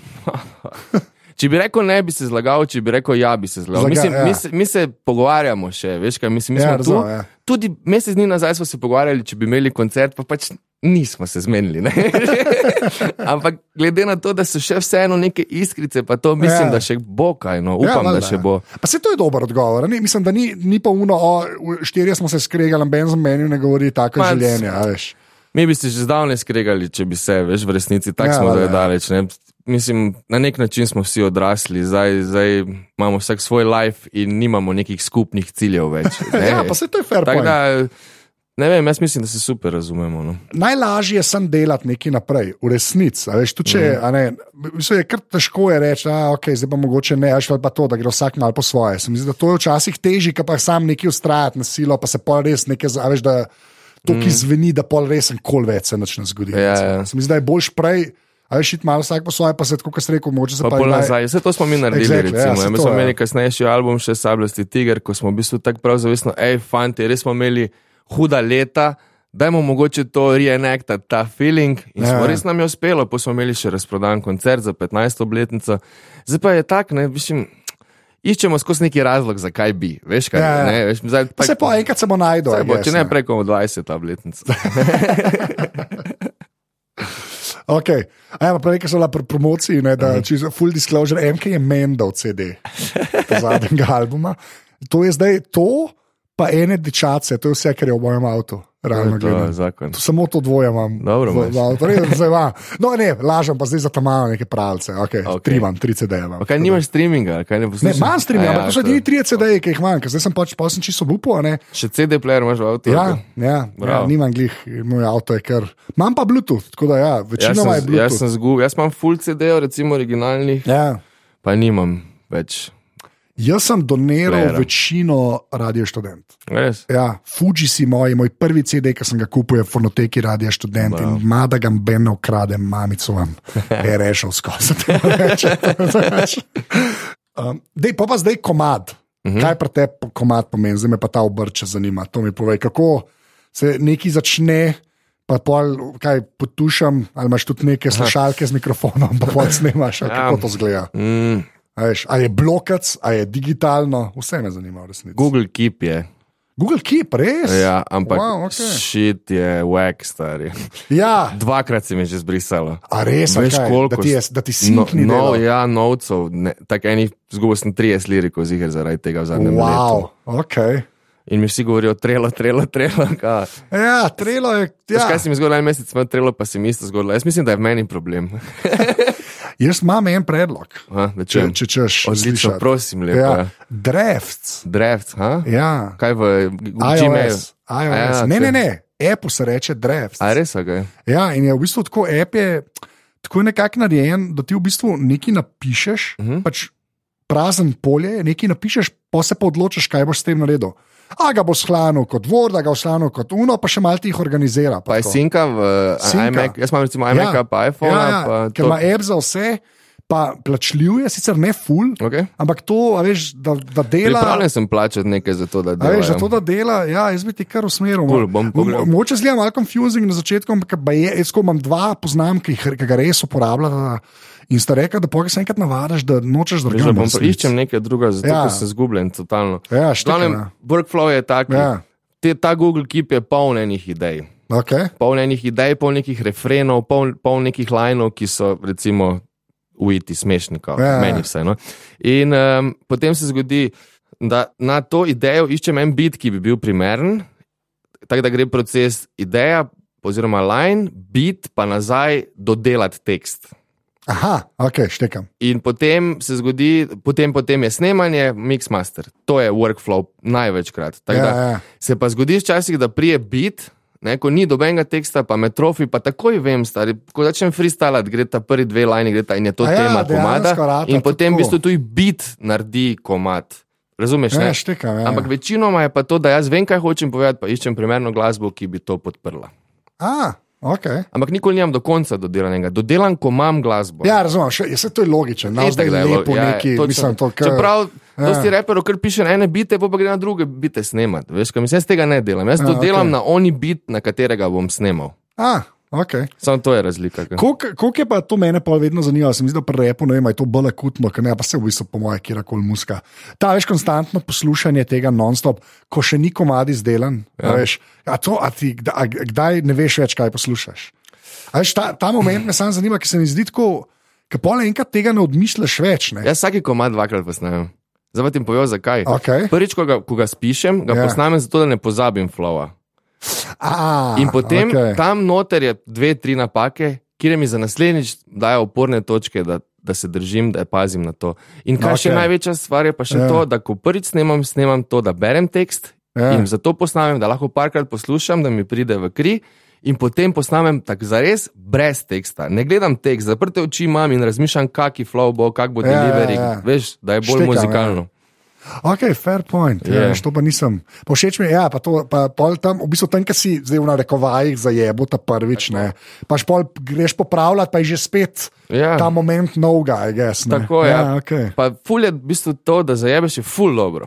Če bi rekel ne, bi se zlagal, če bi rekel ja, bi se zlagal. Zlaga- Mislim, ja. mi, se, mi se pogovarjamo še, veš kaj, mislim, mi Ja, smo tu. razumem, ja. Tudi mesec dni nazaj smo se pogovarjali, če bi imeli koncert, pa pač nismo se zmenili. Ampak glede na to, da so še vseeno neke iskrice, pa to mislim, Ja. da še bo kaj, no, upam, valjda, da še ja. bo. Pa se to je dober odgovor. Ne? Mislim, da ni, ni pa uno, o, štirje smo se skregali, ben za meni ne govori tako Ma, življenje. a veš. Mi bi se že zdavnaj skregali, če bi se, veš, v resnici tako Ja, smo zdaj daleč. Ne? Mislim, na nek način smo vsi odrasli, zdaj, zdaj imamo vsak svoj life in nimamo nekih skupnih ciljev več. Ne? Ja, pa se to je fair point. da, ne vem, jaz mislim, da se super razumemo. No. Najlažje je sem delati nekaj naprej, v resnici. tudi, če, a ne, mislim, je kar težko je reči, da okay, zdaj pa mogoče ne, až pa to, da gre vsak malo po svoje. Se mi zdi, da to je včasih težje, pa sam nekaj ustrajati na silo, pa se pol res nekaj, za- a veš, da to, ki zveni, da pol res kol več se zgoditi. Mhm. Ja, ja. Se mi zdi, da je boljš prej. A veš, iti malo vsak po svoje, pa se tako, kot ste rekel, moče se Pa pa pol nazaj. Vse to smo mi naredili. Exactly, ja, recimo. saj ja, mi smo ja. imeli kasnejši album, še Sabljasti Tiger, ko smo v bistvu tako prav zavestno, hej, fanti, res smo imeli huda leta. Dajmo mogoče to reenactati, ta feeling. In Ja, smo ja. res nam je uspelo, pa smo imeli še razprodan koncert za 15. obletnico. Zdaj pa je tak, ne, mislim, iščemo skozi neki razlog, zakaj bi. Veš kaj? Ja, ja. Ne, veš, zdaj, Pa se pa enkrat se. Saj I bo, če ne preko 20. obletnice. Okay. Ja, prej, ki so bila pri promociji, ne, da če je full disclosure, MK je Mendel CD zadnjega albuma. To je zdaj to, pa ene dečace, to je vse, kar je v mojem avtu. Realno je gledano. Samo to dvoje imam. Dobro v, v avtu. Res, zdaj imam. No, ne, lažem pa zdaj za tam malo neke pravce. Okay, Ok. Tri imam, tri CD-je imam. Kaj nimaš streaminga, kaj ne Ne, poslušaš? imam stream, A ampak to so edini tri CD-je, ki jih imam, ker zdaj sem pač pa sem čisto upo. Še CD player imaš v avtu? Ja, ja, ja, Bravo. nimam glih, moj avto je kar. Imam pa Bluetooth, tako da ja, Jaz večinoma je sem, Bluetooth. jaz sem zgubil, jaz imam full CD-jev, recimo originalnih, Ja. pa nimam več. Jaz sem doniral Playera. večino Radio Študent. Res? Ja, Fuji si moj, moj prvi CD, ki sem ga kupil, je fonoteki Radio Študent Bravo. in mada ga beno krade, mamico vam je rešil skozi. um, dej, pa pa zdaj komad. Uh -huh. Kaj pa te komad pomeni, zdaj me pa ta obrče zanima. To mi povej, kako se neki začne. Pa pol, kaj potušam, ali imaš tudi neke slušalke z mikrofonom, pa pol snimaš, ali Ja. kako to zgleda. Mm, A veš, a je blokac, a je digitalno, vse me zanima, resnici. Google Keep je. Google Keep, res? Ja, ampak Wow, wow, okay. shit je wack, stari. Ja, Dvakrat se mi je že zbrisalo. a res, Veš, kaj? koliko da ti, je, da ti sinkni no, no, no, ja, novcev, tako enih, zgubil sem 30 lirikov ziger zaradi tega v zadnjem letu. Wow, ok. In mi vsi govorijo, trelo, trelo, trelo. Ka. Ja, trelo je. Ja. Ja. Kaj si mi zgodil en mesec, smo trelo, pa si mi isto zgodilo. Jaz mislim, da je v meni problem. Jaz imam en predlog, Ha, če, če češ. Odlično, prosim, lepo. Ja, drafts. Draft, ha? Ja, Kaj v Gmailu? Ja, Ne, ne, ne, Apple se reče drafts. A res, ok. Ja, in je v bistvu tako, app je tako nekako narejen, da ti v bistvu nekaj napišeš, uh Mhm. -huh. pač prazen polje, nekaj napišeš, pa se pa odločiš, kaj boš s tem naredil. A ga bo shranil kot Word, a ga bo shranil kot Uno, pa še malo jih organizira. Pa je tako. sinka v Sinka. iMac, jaz imam recimo iMac, ja. pa iPhone. ja, ja, pa ker ima app za vse, pa plačljiv je, sicer ne full, Okay. ampak to, a veš, da, da dela. Pripravljen sem plačati nekaj za to, da A delam. veš, zato, da dela, ja, jaz bi ti kar usmeril. Cool, bom pogledal. Mo- Mogoče zgleda malo confusing na začetku, ampak je, jaz ko imam dva poznam, ki, ki ga res uporabljata. In sta rekla, da pokaj se enkrat navadiš, da nočeš drugače. bom pa iščem nekaj drugega, zato Ja. sem zgubljen totalno. Ja, štekam. workflow je tak, Ja. te, ta Google Keep je poln enih idej. Okay. Poln enih idej, poln nekih refrenov, poln, poln nekih linov, ki so recimo ujeti smešni, kot ja. meni vse. No? In um, potem se zgodi, da na to idejo iščem en bit, ki bi bil primeren, tako da gre proces ideja, oziroma line, bit pa nazaj dodelati tekst. Aha, ok, štekam. In potem se zgodi, potem, potem je snemanje, mixmaster. To je workflow največkrat. Ja, ja. Se pa zgodi včasih, da prije bit, ne, ko ni dobenega teksta, pa me trofi, pa takoj vem, stari, ko začnem freestylati, gre ta prvi dve lajni, gre ta in je to A ja, tema dejansko komada. rata In potem v tako. bistvu tudi bit naredi komad. Razumeš? Ja, ne? štekam. Ja. Ampak večinoma je pa to, da jaz vem, kaj hočem povedati, pa iščem primerno glasbo, ki bi to podprla. A, ok. Ampak nikoli nimam do konca dodelanega. Dodelan, ko imam glasbo. Ja, razumem, še, se to je logično. No, zdaj da je lepo ja, neki, točno. mislim, to, kar. Čeprav, Ja. dosti reperov, ker piše na ene bite, pa, gre na druge bite snemat. Veš, mislim, jaz tega ne delam. Jaz to Ja, delam okej. na oni bit, na katerega bom snemal. A, ok. Samo to je razlika. Koliko je pa to mene pa vedno zanimalo? Se mi zdi, da pri repu ne vem, je to bolj akutno, ker ne, pa se v bistvu po moje kjerkoli muska. Ta veš konstantno poslušanje tega non-stop, ko še ni komad izdelan. Ja. Veš, a to, a ti, a kdaj ne veš več, kaj poslušaš. A veš, ta, ta moment me samo zanima, ker se mi zdi tako, ker pole enkrat tega ne odmisliš več. Ne? Jaz vsaki komad dvakrat posnamem. Zdaj pa ti povem, zakaj. Okay. Prvič, ko ga, ko ga spišem, ga Ja. ja. posnamem zato, da ne pozabim flowa. A, In potem okej. tam noter je dve, tri napake, kjer mi za naslednjič dajo oporne točke, da, da se držim, da pazim na to. In kar okay. še Okej. največja stvar je pa še Ja. ja. to, da ko prvič snemam, snemam to, da berem tekst Ja. ja. in zato posnamem, da lahko parkrat poslušam, da mi pride v kri. In potem posnamem tako zares brez teksta. Ne gledam tekst, zaprte oči imam in razmišljam, kaki flow bo, kak bo Ja, ja, delivery. ja. Veš, da je bolj Štekam, muzikalno. Ok, fair point. Yeah. Ja, to pa nisem. Pa všeč mi je, ja, pa to, pa pol tam, v bistvu tam, ki si zdaj v narekovajih zajebo ta prvič, ne. Paš pol greš popravljati, pa je že spet Ja. ta moment novega, I guess. Ne. Tako je. Ja, Ja, okay. Pa ful je v bistvu to, da zajebeš je ful dobro.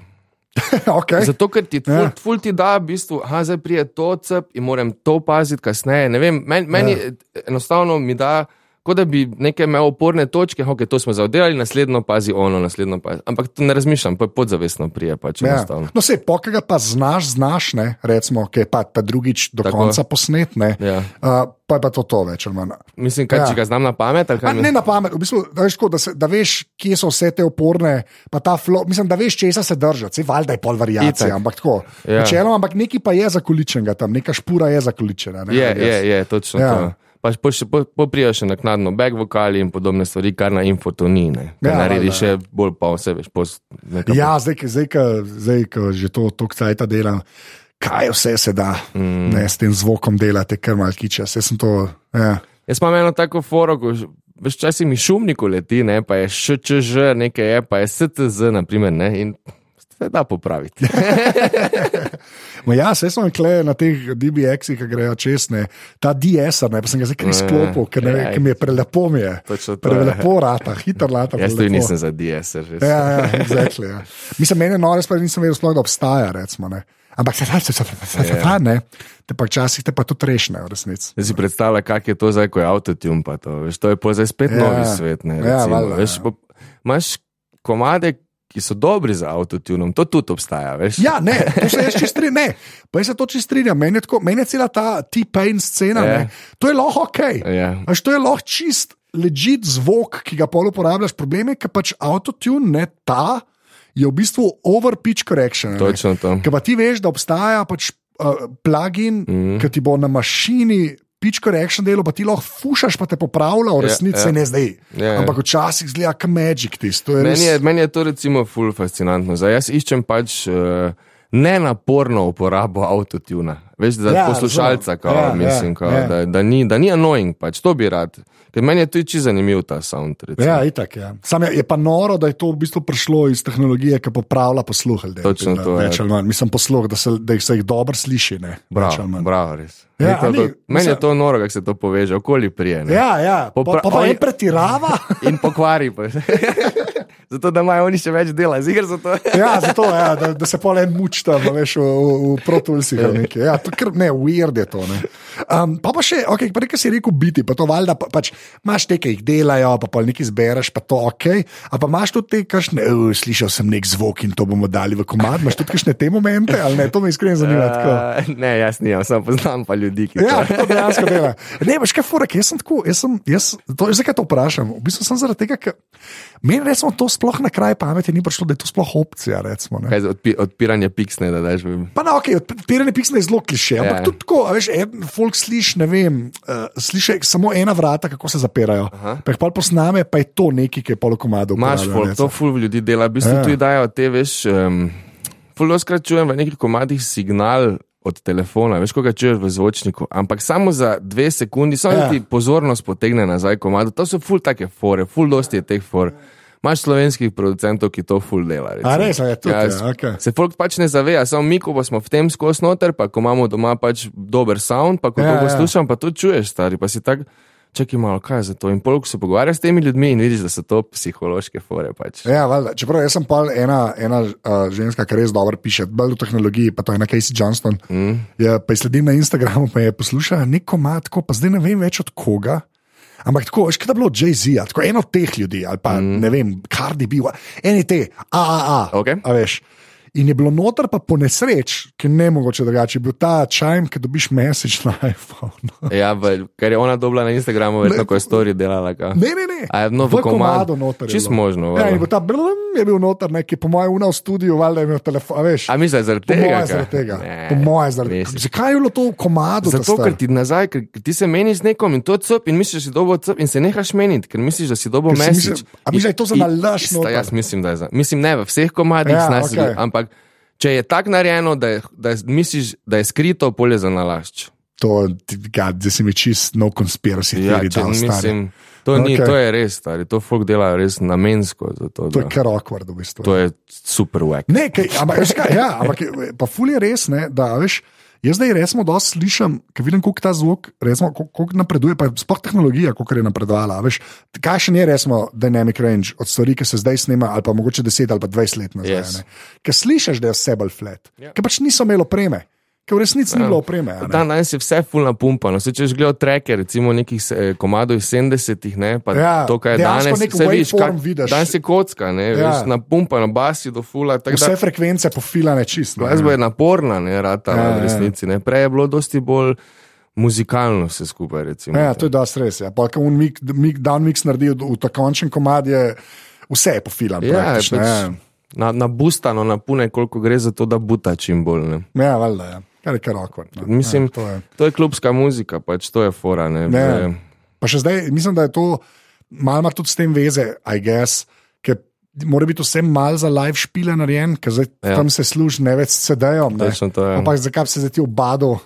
okay. Zato, ker ti ful, Ja. ja. ful ti da, v bistvu, aha, zdaj prije to cep in moram to paziti kasneje. Ne vem, meni, meni Ja. ja. enostavno mi da, kot da bi nekaj imel oporne točke, ok, to smo zaoddelali, naslednjo pazi ono, naslednjo pazi. Ampak to ne razmišljam, pa podzavestno prije pač Ja. No, se pokaga pa znaš, znaš, ne, recimo, ki je pa ta drugič do Tako. Konca posnet, ne. Ja. Uh, pa je pa to, to več ali manj. Mislim, kaj, Ja. če ga znam na pamet, ali A, kaj mi- ne na pamet, v bistvu, da, veš, tako, da, se, da veš, kje so vse te oporne, pa ta flow, mislim, da veš, česa se držati, valjda je pol variacije, Itak. ampak tako. Ja. Načeloma, ampak nekaj pa je zakoličenega tam, neka špura je zakoličena. Ne, Je, je, je, točno ja. to. Pač po, še- po, poprijo še naknadno back vokali in podobne stvari, kar na info to ni. Ne. Ja, naredi valjda, še bolj pa vse, veš, pos, nekaj Ja, zdaj, zdaj, ko- zdaj, ko že to toliko cajta delam, kaj vse se da mm. ne, s tem zvokom delati, ker malo kiča. Jaz sem to. Ja. Jaz imam eno tako foro, ko veš, včasih mi šumniku leti, ne, pa je ščž, nekaj je, pa je stz, naprimer, ne, in se da popraviti. Ja, se sem kle na teh DBX-ih, ki grejo česne, ta DS-ar, ne, pa sem ga zdaj kar izklopil, ker, ne, Ja, ker mi je prelepo, mi je. Točno to, Prelepo rata, hiter lata. Jaz tudi nisem za DS, že. Ja, ja, exactly, ja. Mislim, meni je noro, sploh nisem vedel, sploh, da obstaja. Recimo, ne. Ampak se se se se Ja. te pa včasih te pa tudi rešne, v resnici. Zdaj si predstavlja, kak je to zdaj, ko je avtotune, pa to, veš, to je pa zdaj spet Ja. ja. novi svet, ne, Ja, recimo, valjda, veš, ja. imaš komade, ki so dobri za avtotunom, to tudi obstaja, veš. Ja, ne, to se jaz čist strinjam. Ne, pa jaz se to čist strinjam. Meni tako, meni je cela ta T-Pain scena, Ja. ne, to je lahko ok. Ja. Až to je lahko čist ležit zvok, ki ga pol uporabljaš. Problem je, ker pač autotune, ne ta, je v bistvu over pitch correction. Točno to. Ker pa ti veš, da obstaja pač uh, plugin, mm. Mhm. ki ti bo na mašini. Pitch correction delo, pa ti lahko fušaš, pa te popravlja, v Ja, resnici ja. ne zdaj. Ja, ja. Ampak včasih zgleda kot magic tisto. To je res. Meni je, meni je to recimo ful fascinantno. Zdaj, jaz iščem pač uh, nenaporno uporabo avtotuna. Veš, za Ja, ja, poslušalca, kao, Ja, ja, mislim, ja, kao, ja. ja. Da, da, ni, da ni annoying, pač to bi rad. Ker meni je tudi čisto zanimiv ta sound. recimo. Ja, itak, ja. Sam je, je pa noro, da je to v bistvu prišlo iz tehnologije, ki popravlja posluh. ljudem. Točno Da, to, Več ja. ali. Mislim, posluh, da se, da se jih dobro sliši. Ne, ali Bravo, res. Ja, Ja, to, ali- to, meni mislim- je to noro, kako se to poveže, okoli prije. ne. Ja, ja. Pa, Popra- pa, pa oni- en pretirava. In pokvari. Pa. zato, da imajo oni še več dela, zigar za to. ja, zato, ja, da, da se pol en muč tam, veš, v, v, v protulsih. ali nekaj. Ja, to kar ne, weird je to. Ne. Um, pa pa še, okay, pa nekaj si rekel biti, pa to valjda, pa, pač imaš te, ki jih delajo, pa pol nekaj zbereš, pa to ok. A pa imaš tudi te, kašne, uh, slišal sem nek zvok in to bomo dali v komad, imaš tudi kakšne te momente, ali ne, to me iskreno zanima. Uh, ne, jaz nisem, samo poznam pa ljudi, ki Ja, to. dejansko dela. Ne, veš kaj, furek, jaz sem tako, jaz sem, jaz, to, zakaj to vprašam? V bistvu sem zaradi tega, ker meni recimo to sploh na kraj pameti ni prišlo, da je to sploh opcija. Recimo, ne. Kaj odpi, odpiranje piksne, da daš. bi- Pa na ok, odpiranje piksne je zelo kliše, ampak Ja. tudi tako, veš, en folk sliši, ne vem, uh, sliši samo ena vrata, kako se zapirajo. Pa jih pa posname, pa je to nekaj, ki je polokomado. Imaš folk, to ful ljudi dela, v bistvu Ja. tudi dajo te, veš, um, ful doskrat čujem v nekih komadih signal. Od telefona, veš, ko ga čuješ v zvočniku, ampak samo za dve sekundi, samo ja. ti pozornost potegne nazaj, komado. To so ful take fore, ful dosti je teh for. Imaš slovenskih producentov, ki to ful dela. recimo. A res, je tudi, ja, s- okej. Se folk pač ne zaveda, samo mi, ko pa smo v tem skos noter, pa ko imamo doma pač dober sound, pa ko Ja, ja, to ja. poslušam, pa to čuješ, stari, pa si tak, čakaj malo, kaj je za to. In polk se pogovarjaš s temi ljudmi in vidiš, da so to psihološke fore. Pač. Ja, valjda. Čeprav jaz sem pa ena, ena uh, ženska, ki res dobro piše, bolj v tehnologiji, pa to je ena Casey Johnston. Mm. Je, pa je sledim na Instagramu, pa je poslušala neko matko, pa zdaj ne vem več od koga. Ampak tako, veš, kaj je bilo Jay-Z, tako en od teh ljudi, ali pa mm. ne vem, Cardi B, eni te, AAA. Okej. A veš. In je bilo noter, pa po nesreč, ki ne mogoče drugače, bil ta čajm, ki dobiš message na iPhone. ja, v, ker je ona dobila na Instagramu, verjetno, ko je story delala. Ka. Ne, ne, ne. A je v v komad, komadu noter. Čist možno. Ja, in ta blum je bil noter, neki, po mojem, v studiu, valjda je imel telefon. Veš, A misliš zaradi po tega? mojem, ka? zaradi tega. Ne, Po mojem, zaradi tega. Zakaj je bilo to v komadu? ta Zato, ker ti nazaj, ker ti se meniš z nekom in to cep in misliš, da si dobo cep in se nehaš meniti, ker misliš, da si dobo mesič. misliš- a misliš, da je to za noter? Jaz mislim, da je za. Mislim, ne, v vseh komadih Ja, okay. ampak če je tako narejeno, da, je, da je, misliš, da je skrito, polje za nalašč. To, ga, da si mi čist no conspiracy Ja, theory če, dal, stari. to, ni, Okej. to je res, stari, to folk dela res namensko. Zato, To je kar awkward v bistvu. to je super whack. Ne, kaj, ampak, kaj, ja, ampak pa ful je res, ne, da veš. Jaz zdaj resmo dosti slišim, ker vidim, kako ta zvok resmo, kako, napreduje, pa sploh tehnologija, kako je napredovala. Veš, kaj še ni resmo dynamic range od stvari, ki se zdaj snema, ali pa mogoče 10 ali pa 20 let nazaj. Yes. Ker slišiš, da je vse bolj flat, Ja. ker pač niso imeli opreme, ker v resnici ni bilo opreme. Dan danes je vse full napumpano. Se, če gledaš treke, recimo nekih eh, komadov iz 70-ih, ne, pa Ja, to, kar je danes, se vidiš, kak- vidiš. danes je kocka, ne, Ja. ja. veš, napumpano, basi do fula. tako Vse da frekvence pofilane čisto. Glasba je naporna, ne, rata Ja, ja, ja. v resnici. Ne. Prej je bilo dosti bolj muzikalno vse skupaj. Recimo. Ja, to je dosti res. Ja. Pa, un mik, mik, down mix naredi v, v ta končen komad, je vse je pofilano. Ja, pač ja. na, na bustano, na pune, koliko gre za to, da buta čim bolj. Ne. Ja, valjda, ja. Kar je kar awkward. No. Mislim, ja, to je. To je klubska muzika, pač to je fora. Ne, Ne. Pa še zdaj, mislim, da je to malo tudi s tem veze, I guess, ker mora biti vse malo za live špile narejen, ker zdaj ja. Ja. tam se služi ne več s CD-jem. Ampak zakaj se zdaj ti obadal?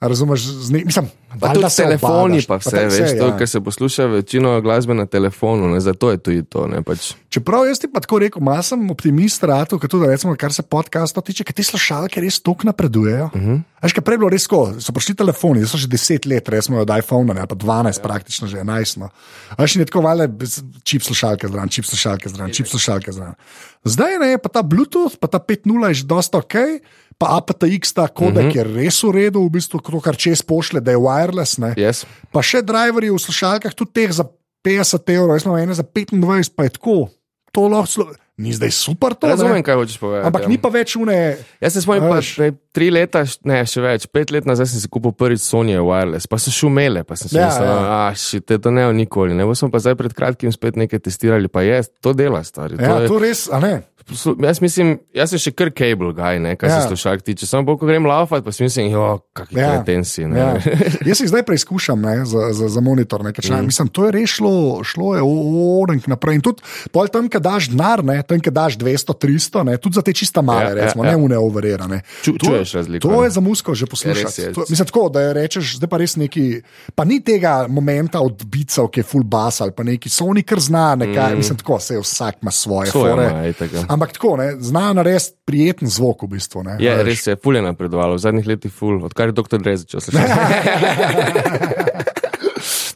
A Razumeš, ne, mislim, Pa tudi telefoni, obadaš, pa vse, tako veš, to, ja. ker se posluša večino glasbe na telefonu, ne, zato je tudi to. Ne, pač. Čeprav jaz ti pa tako rekel, malo sem optimist, rado, tudi recimo, kar se podcasta tiče, ker te slušalke res tako napredujejo. Uh Mhm. -huh. Veš, kaj prej bilo res tako, so prišli telefoni, zdaj so že 10 let, resmo od iPhona, ne, pa 12, ja. praktično že 11. No. Veš, in je tako vale, čip slušalke zraven, čip slušalke zraven, čip slušalke zraven. Zdaj ne, pa ta Bluetooth, pa ta 5.0 je že dosta ok. Pa APTX, ta kodek uh -huh. je res v redu, v bistvu to, kar čez pošle, da je wireless. Ne. Yes. Pa še driverji v slušalkah, tudi teh za 50 evrov, jaz imam ene za 25, pa je tako. To lahko, slo... ni zdaj super to. Razumem, kaj hočeš povedati. Ampak ja. ni pa več une. Jaz se spomnim, pa, ne, tri leta, ne, še več, pet let nazaj sem si kupil prvič Sony Wireless, pa so šumele, pa sem si Ja, mislil, ja. da ja. te to ne nikoli. Ne, bo smo pa zdaj pred kratkim spet nekaj testirali, pa je, to dela, stari. To Ja, je, to res, a ne. Jaz mislim, jaz sem še kar cable guy, ne, kar Ja. ja. se slušalk tiče. Samo bolj, ko grem laufat, pa si mislim, jo, kakšni Ja. ja. kretensi. ne. Ja. Jaz jih zdaj preizkušam ne, za, za, za monitor. Ne, mm. Mislim, to je res šlo, je orenk naprej. In tudi pol tam, kad daš denar, ne, tam, kad daš 200, 300, ne, tudi za te čista male, Ja, ja, ja, recimo, ja. ne une overerane. Ču- čuješ razliko, To ne? je za musko že Ja, poslušati. je. To, mislim tako, da rečeš, zdaj pa res neki, pa ni tega momenta od bicev, ki je full bass ali pa neki, so oni kar zna, nekaj, mm. mislim tako, se vsak ima svoje Svoje ja. Ampak tako, ne, zna narediti prijeten zvok v bistvu. Ne, Je, a veš. res je, ful je napredovalo, v zadnjih letih ful, odkar je doktor začel slišati.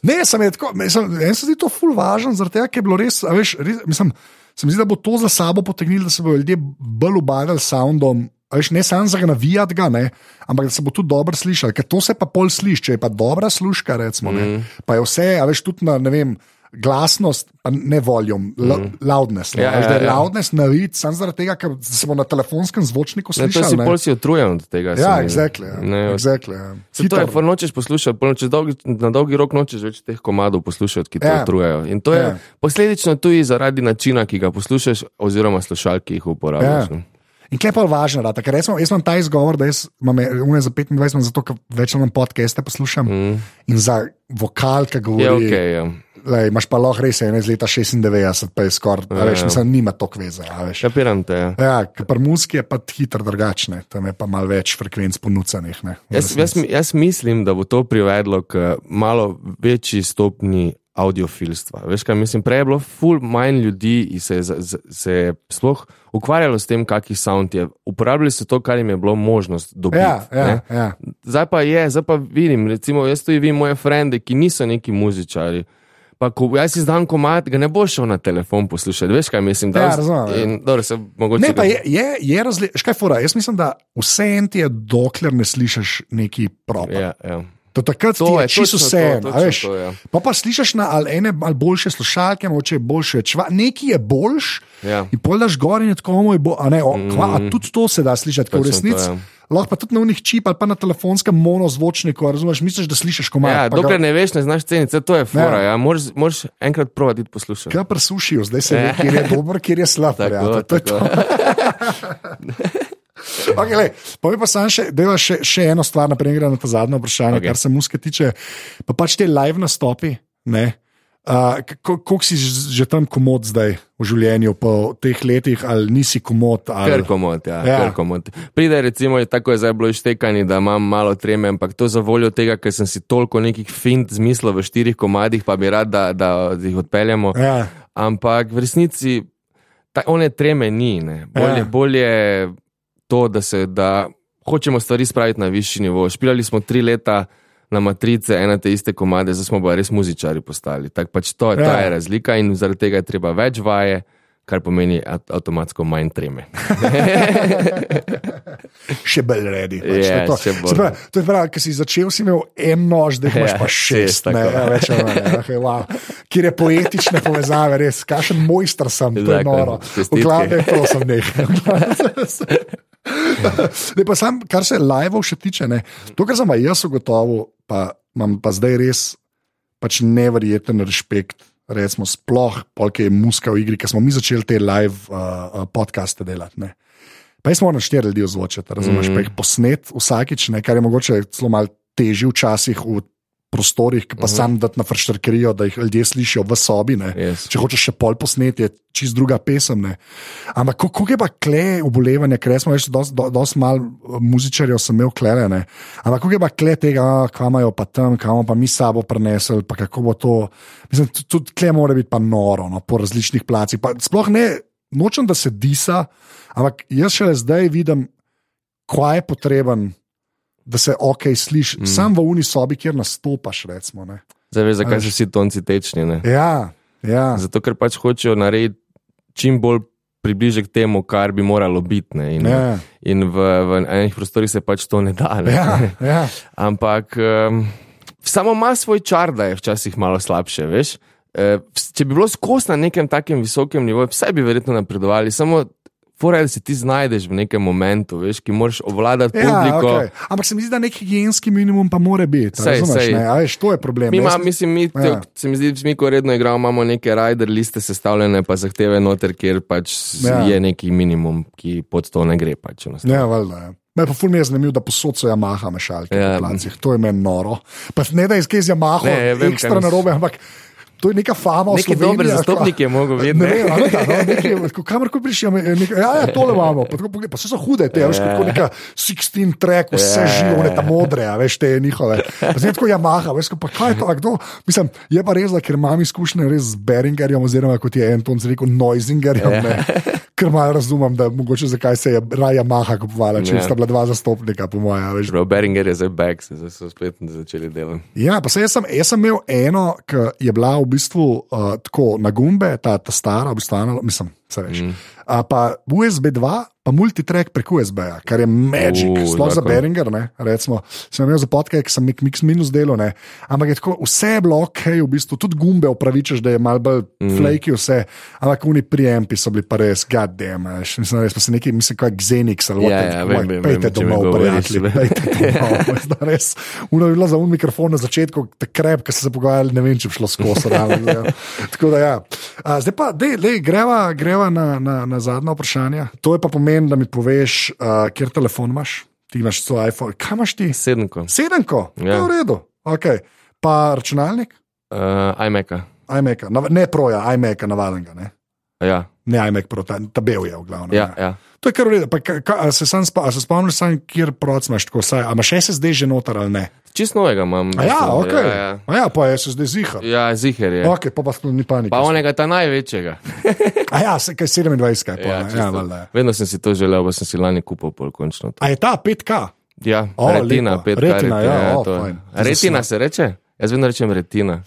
Ne, sem je tako, mislim, meni se zdi to ful važno, zaradi tega, ker je bilo res, veš, res mislim, se mi zdi, da bo to za sabo potegnilo, da se bodo ljudje bolj ubadali s soundom. Veš, ne samo za ga navijati, ga, ne, ampak da se bo tudi dobro slišal. Ker to se pa pol sliši, če je pa dobra sluška, recimo, mm. pa je vse, a veš, tudi na ne vem. Glasnost, pa ne voljum, mm. loudness. No. Ja, Ja, ja. Loudness navid, samo zaradi tega, ker se bo na telefonskem zvočniku Ne, to slišal. si ne. pol si utrujen od tega. Ja, exactly, ja. Ne, exactly, ja. Se to je, for nočeš poslušati, pol nočeš dolgi, na dolgi rok nočeš več teh komadov poslušati, ki te Ja. ja. utrujajo. In to je Ja. posledično tudi zaradi načina, ki ga poslušaš, oziroma slušalk, ki jih uporabljaš. Ja. ne. In kaj pa je važno, da ker jaz, jaz imam ta izgovor, da imam une za 25, imam zato, ker več imam podcaste poslušam mm. in za vokal, ki govori. Je ok, ja. Lej, imaš pa lahko res ene iz leta 96, pa je skoraj, ja, veš, Ja. mislim, nima toliko veze. a veš. Kapiram te. Ja. Ja, pri muski je pa hitro drugačne, tam je pa malo več frekvenc ponucanih. ne, Jaz, jaz, jaz mislim, da bo to privedlo k malo večji stopni audiofilstva. Veš, kaj mislim, prej je bilo ful manj ljudi in se je, se je sploh ukvarjalo s tem, kakšen sound je. Uporabljali so to, kar jim je bilo možnost dobiti. Ja, ja, ne. ja. Zdaj pa je, zdaj pa vidim, recimo, jaz tudi vidim moje frende, ki niso neki muzičari. Pa, ko jaz izdam komat, ga ne bo šel na telefon poslušati. Veš, kaj mislim? Da, Ja, razumem, ja. in, dobro, se mogoče. Ne, pa je, je, je razlika. Škaj fora, jaz mislim, da vse en ti je, dokler ne slišiš neki prop. Ja, ja. To takrat To je je, čisto vse. to, to, ja. Pa pa slišiš na ali ene ali boljše slušalke, mogoče je boljše. Čva, neki je boljš, Ja. in pol daš gor in je tako moj bo. A ne, o, kva, a tudi to se da slišati, v resnici. to, ja. Lahko pa tudi na unih čip ali pa na telefonskem monozvočniku, razumeš, misliš, da slišiš komaj. Ja, pa ga- dokler ne veš, ne znaš ceniti, to je fora. Ja. Ja. Moraš, moraš enkrat provat iti poslušati. Kaj presušijo, zdaj se ve, kjer je dober, kjer je slab. Tako, prijatelj. To je to. Okay, lej, povej pa sam še, deva še, še eno stvar, naprej gre na ta zadnje vprašanje, okay. Kar se muske tiče. Pa pač te live nastopi. ne, Uh, Koliko si že tam komod zdaj v življenju, po teh letih, ali nisi komod? Ali... Kar komod, ja, Ja. kar komod. Pride, recimo, je tako je zdaj bilo ištekani, da imam malo treme, ampak to za voljo tega, ker sem si toliko nekih fint zmislil v štirih komadih, pa bi rad, da, da jih odpeljemo. Ja, Ampak v resnici ta, one treme ni. ne. Bolje, ja. bolje to, da, se, da hočemo stvari spraviti na višji nivo. Špilali smo tri leta na matrice, ena te iste komade, zdaj smo pa res muzičari postali. Tak pač to, ja. Ja. to je razlika in zaradi tega je treba več vaje. Kar pomeni avt- avtomatsko manj treme. še bolj redi. Pač, Ja, to je to. bolj. Pravi, to je pravi, ker si začel, si imel en nož, zdaj imaš Ja, pa šest. šest, Ne, tako. ja, več ali manj. ja, okay, wow. Kjer je poetične povezave, res, kakšen mojster sem, to je noro. čestitke. V glavnem, to sem nekaj. Ne, pa sam, kar se live še tiče, ne, to, kar sem jaz ugotovil, pa imam pa zdaj res pač neverjeten respekt. Recimo, sploh, polk je muska v igri, ker smo mi začeli te live uh, uh, podcaste delati. Ne. Pa jaz moram štiri ljudi ozvočiti, razumeš, mm. pa jih posnet vsakič, ne, kar je mogoče celo malo težje včasih v prostorih, ki pa uh -huh. sam dati na frštrkerijo, da jih ljudje slišijo v sobi. Ne. Yes. Če hočeš še pol posneti, je čist druga pesem. Ne. Ampak ko- koliko je pa kle obolevanja, ker smo več dosti dost malo eh, muzičarjev sem imel klere. Ne. Ampak koliko je pa kle tega, kam imajo pa tam, kam pa mi sabo prenesli, pa kako bo to. Mislim, tu- tudi kle mora biti pa noro, no, po različnih placih. Pa sploh ne, nočem, da se disa, ampak jaz šele zdaj vidim, kaj je potreben. Da se ok sliši, mm. sam v uni sobi, kjer nastopaš. Recimo, ne. Zdaj veš, zakaj so vsi tonci tečni. Ne? ja, ja. Zato, ker pač hočejo narediti čim bolj približek temu, kar bi moralo biti. ne. In, Ja. in v, v enih prostorih se pač to ne da. Ne? Ja, ja. Ampak um, samo ima svoj čar, da je včasih malo slabše. Veš? E, če bi bilo skozi na nekem takem visokem nivoju, vse bi verjetno napredovali. Samo Fora je, da se ti znajdeš v nekem momentu, veš, ki moraš obvladati Ja, publiko. okay. Ampak se mi zdi, da nek higienski minimum pa mora biti. Sej, razumeš, sej. ne? A veš, to je problem. Mi, ima, mislim, mi, Ja. ja. se mi zdi, mi, ko redno igramo, imamo neke rider liste sestavljene, pa zahteve noter, kjer pač Ja. je neki minimum, ki pod to ne gre. Pač. Ja, valjda. Ja. Me pa ful mi je zanimivo, da posod so Yamaha mešalke ja. Ja. v placih. To je meni noro. Pa ne da je skez Yamaha, ekstra narobe, ampak to je neka fama Neki dober zastopnik je mogel Ne vedeti. vem, ali da, no, nekaj, kamor ko prišel, ja, ja, tole imamo, pa, tako, pogled, pa vse so hude, te, veš, kot neka 16 track, vse Ja. živo, ne ta modre, a veš, te njihove. Zdaj tako Yamaha, veš, pa kaj je to, kdo, mislim, je pa res, da ker imam izkušnje res z Beringerjem, oziroma kot je Anton rekel, Noisingerjem, ne, ker malo razumem, da mogoče zakaj se je raja Yamaha kupovala, če Ja. sta bila dva zastopnika, po mojem. Prav, Beringer je zdaj back, se zdaj so spet začeli delati. Ja, pa se jaz sem, jaz sem imel eno, ki je bila v bistvu uh, tako na gumbe, ta, ta stara, v bistvu, analog, mislim, se veš. Mm. Uh, pa USB 2, pa multitrack prek USB-ja, kar je magic, U, sploh za. Beringer. Ne, recimo, sem imel za podke, ki sem nek mix minus delal, ne, ampak je tako, vse je bilo ok, v bistvu tudi gumbe upravičeš, da je mal bolj mm. flaky vse, ampak oni prijempi so bili pa res, goddamn, mislim, res pa se neki, mislim, kot Xenix ali Ja, what, ja, vem, vem, pejte domov, prijatelji, pejte domov, res. Uno je bilo za un mikrofon na začetku, te krep, ki so se pogovarjali, ne vem, če bi šlo skozi. gledano. Tako da, ja. A, zdaj pa, dej, dej, greva, greva na, na, na zadnja vprašanja. To je pa pomen, da mi poveš, uh, kjer telefon imaš. Ti imaš svoj iPhone. Kaj imaš ti? Sedemko, Sedemko, ja. Ja. v redu. Okay. Pa računalnik, uh, iMac-a. iMac, ne proja, iMac, navadenega. Ne, Ja, ne iMac, pro, ta, ta bel je v glavnem. ja, ja. To je kar v redu. Pa, ka, ka, se, spa, se spomniš, sam, kjer proc imaš tako, saj, a imaš SSD že noter ali ne? Čist novega imam. A ja, mislim, ok. Ja, ja. A ja, pa je SSD ziha. ja ziher je. Ok, pa pa sploh ni panike. Pa onega ta največjega. A ja, se, kaj 27, kaj pa. Ja, Ja, čisto. ja, ja. Vedno sem si to želel, pa sem si lani kupil pol končno. to. A je ta 5K? Ja, O, retina, lepo. pet Retina, ja, o, to je. fajn. A Retina se reče? Jaz vedno rečem retina.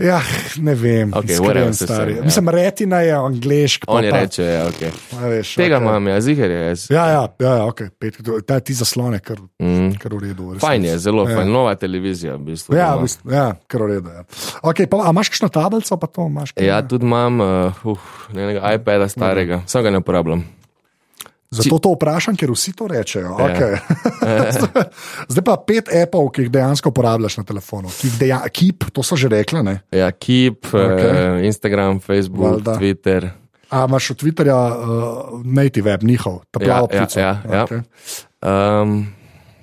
Ja, ne vem. Okay, se stari. sem, ja. Mislim, retina je angliški. Oni reče, ja, okay. veš, tega okej. imam, ja, ziger je. Jaz. Ja, ja, ja, ja ok, pet, ta, ti zaslone, kar, Mm. kar v redu. v Fajn je, zelo Ja. fajn. Nova televizija, v bistvu. Ja, v bistvu, ja, kar v redu. Ja. Okay, pa, a imaš kakšno tablico, pa to imaš? kaj? Ja, tudi imam uh, uh, enega iPada starega, sam ga ne uporabljam. Zato to vprašam, ker vsi to rečejo. Ja. Okay. Zdaj pa pet appov, ki jih dejansko uporabljaš na telefonu. Ki jih deja, Keep, to so že rekli. Ne? Ja, Keep, Okay. okay. Instagram, Facebook, Valjda. Twitter. A imaš od Twitterja uh, native web, njihov, ta Ja, plavo ja, ptico. ja, ja. Okay. Um,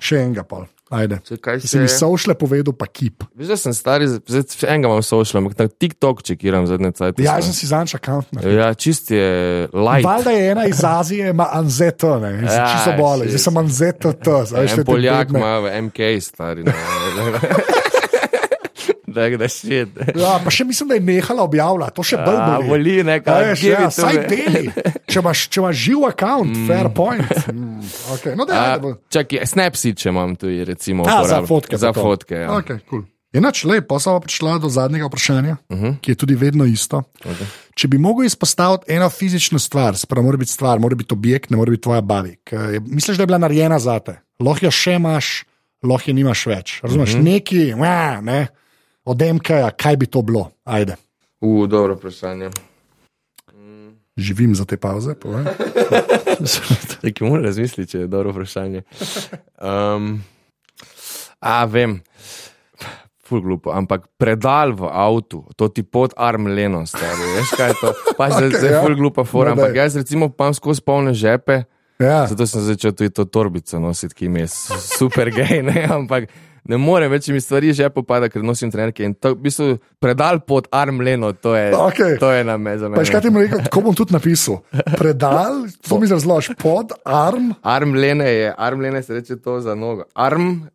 Še enega pol. Ajde. če kaj Si mi se... sošle povedal, pa Keep. Veš, da sem star, zdaj enega imam social, ampak na TikTok čekiram zadnje cajt. Ja, sem si zanč akant. Ja, čist je light. Valjda je ena iz Azije, ima Anzeto, ne, se Ja, čisto boli, si- zdaj sem Anzeto, to, znaš, En Poljak ima MK, stari. no. Da, da šit. Ja, pa še mislim, da je nehala objavljati, to še bolj boli. boli, ne, A kaj, give ja, saj deli. Če imaš, če imaš živ račun, mm. fair point. Mm, okay. no, dej, A, Čakaj, Snapseed, če imam tu, recimo. A, za fotke. Za pa to. fotke, ja. Okay, cool. Enač, lej, pa smo prišla do zadnjega vprašanja, uh Mhm. -huh. ki je tudi vedno isto. Okay. Če bi mogel izpostaviti eno fizično stvar, sprav mora biti stvar, mora biti objekt, ne mora biti tvoja bavi. je- Misliš, da je bila narejena za te? Lahko jo še imaš, lahko jo nimaš več. Razumeš, uh Mhm. -huh. neki, ja, ne, od MK, kaj bi to bilo? Ajde. U, dobro vprašanje. Živim za te pauze. Nekaj moram razmisliti, če je dobro vprašanje. Um, a, vem. Ful glupo, ampak predal v avtu, to ti pod arm leno, stari, veš kaj je to? Pa se Okej, zdaj ja. ful glupa fora, No, ampak daj. jaz recimo imam skozi polne žepe, Ja. zato sem začel tudi to torbico nositi, ki mi je su- super gej, ne, ampak ne morem več, mi stvari že popada, ker nosim trenerke in to v bistvu predal pod arm leno, to je, Okej. to je na me za Pa veš, kaj ti rekel, tako bom tudi napisal. Predal, to mi razložiš, pod arm. Arm lene je, arm lene se reče to za nogo. Arm,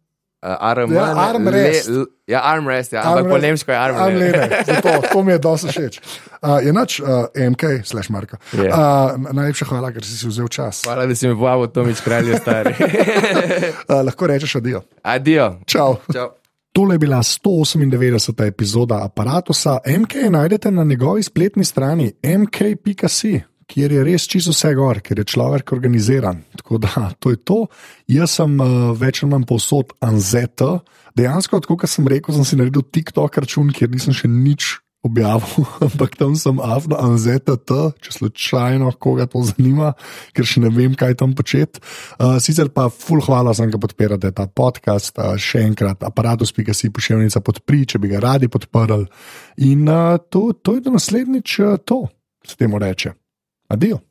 uh, arm, Ja, armrest. Le, l- ja, armrest, ja, ampak po nemško je arm lene. Armlene, zato to mi je dosti všeč. Uh, je nač uh, MK, slash Marko. Je. Uh, najlepša hvala, ker si si vzel čas. Hvala, da si me povabil, Tomič, kralj je stari. Uh, lahko rečeš adijo. Adijo. Čau. Čau. Tole je bila 198. epizoda aparata. MK najdete na njegovi spletni strani mk.si, kjer je res čisto vse gor, ker je človek organiziran. Tako da to je to. Jaz sem uh, več ali manj povsod Anzeta. Dejansko, kot sem rekel, sem si naredil TikTok račun, kjer nisem še nič objavil, ampak tam sem avno Anzeta če slučajno koga to zanima, ker še ne vem, kaj tam početi. Uh, sicer pa ful hvala, sem ga podpirate ta podcast, uh, še enkrat aparatus.si pošiljnica podpri, če bi ga radi podprli. In uh, to, to je do naslednjič uh, to, s tem reče. Adijo.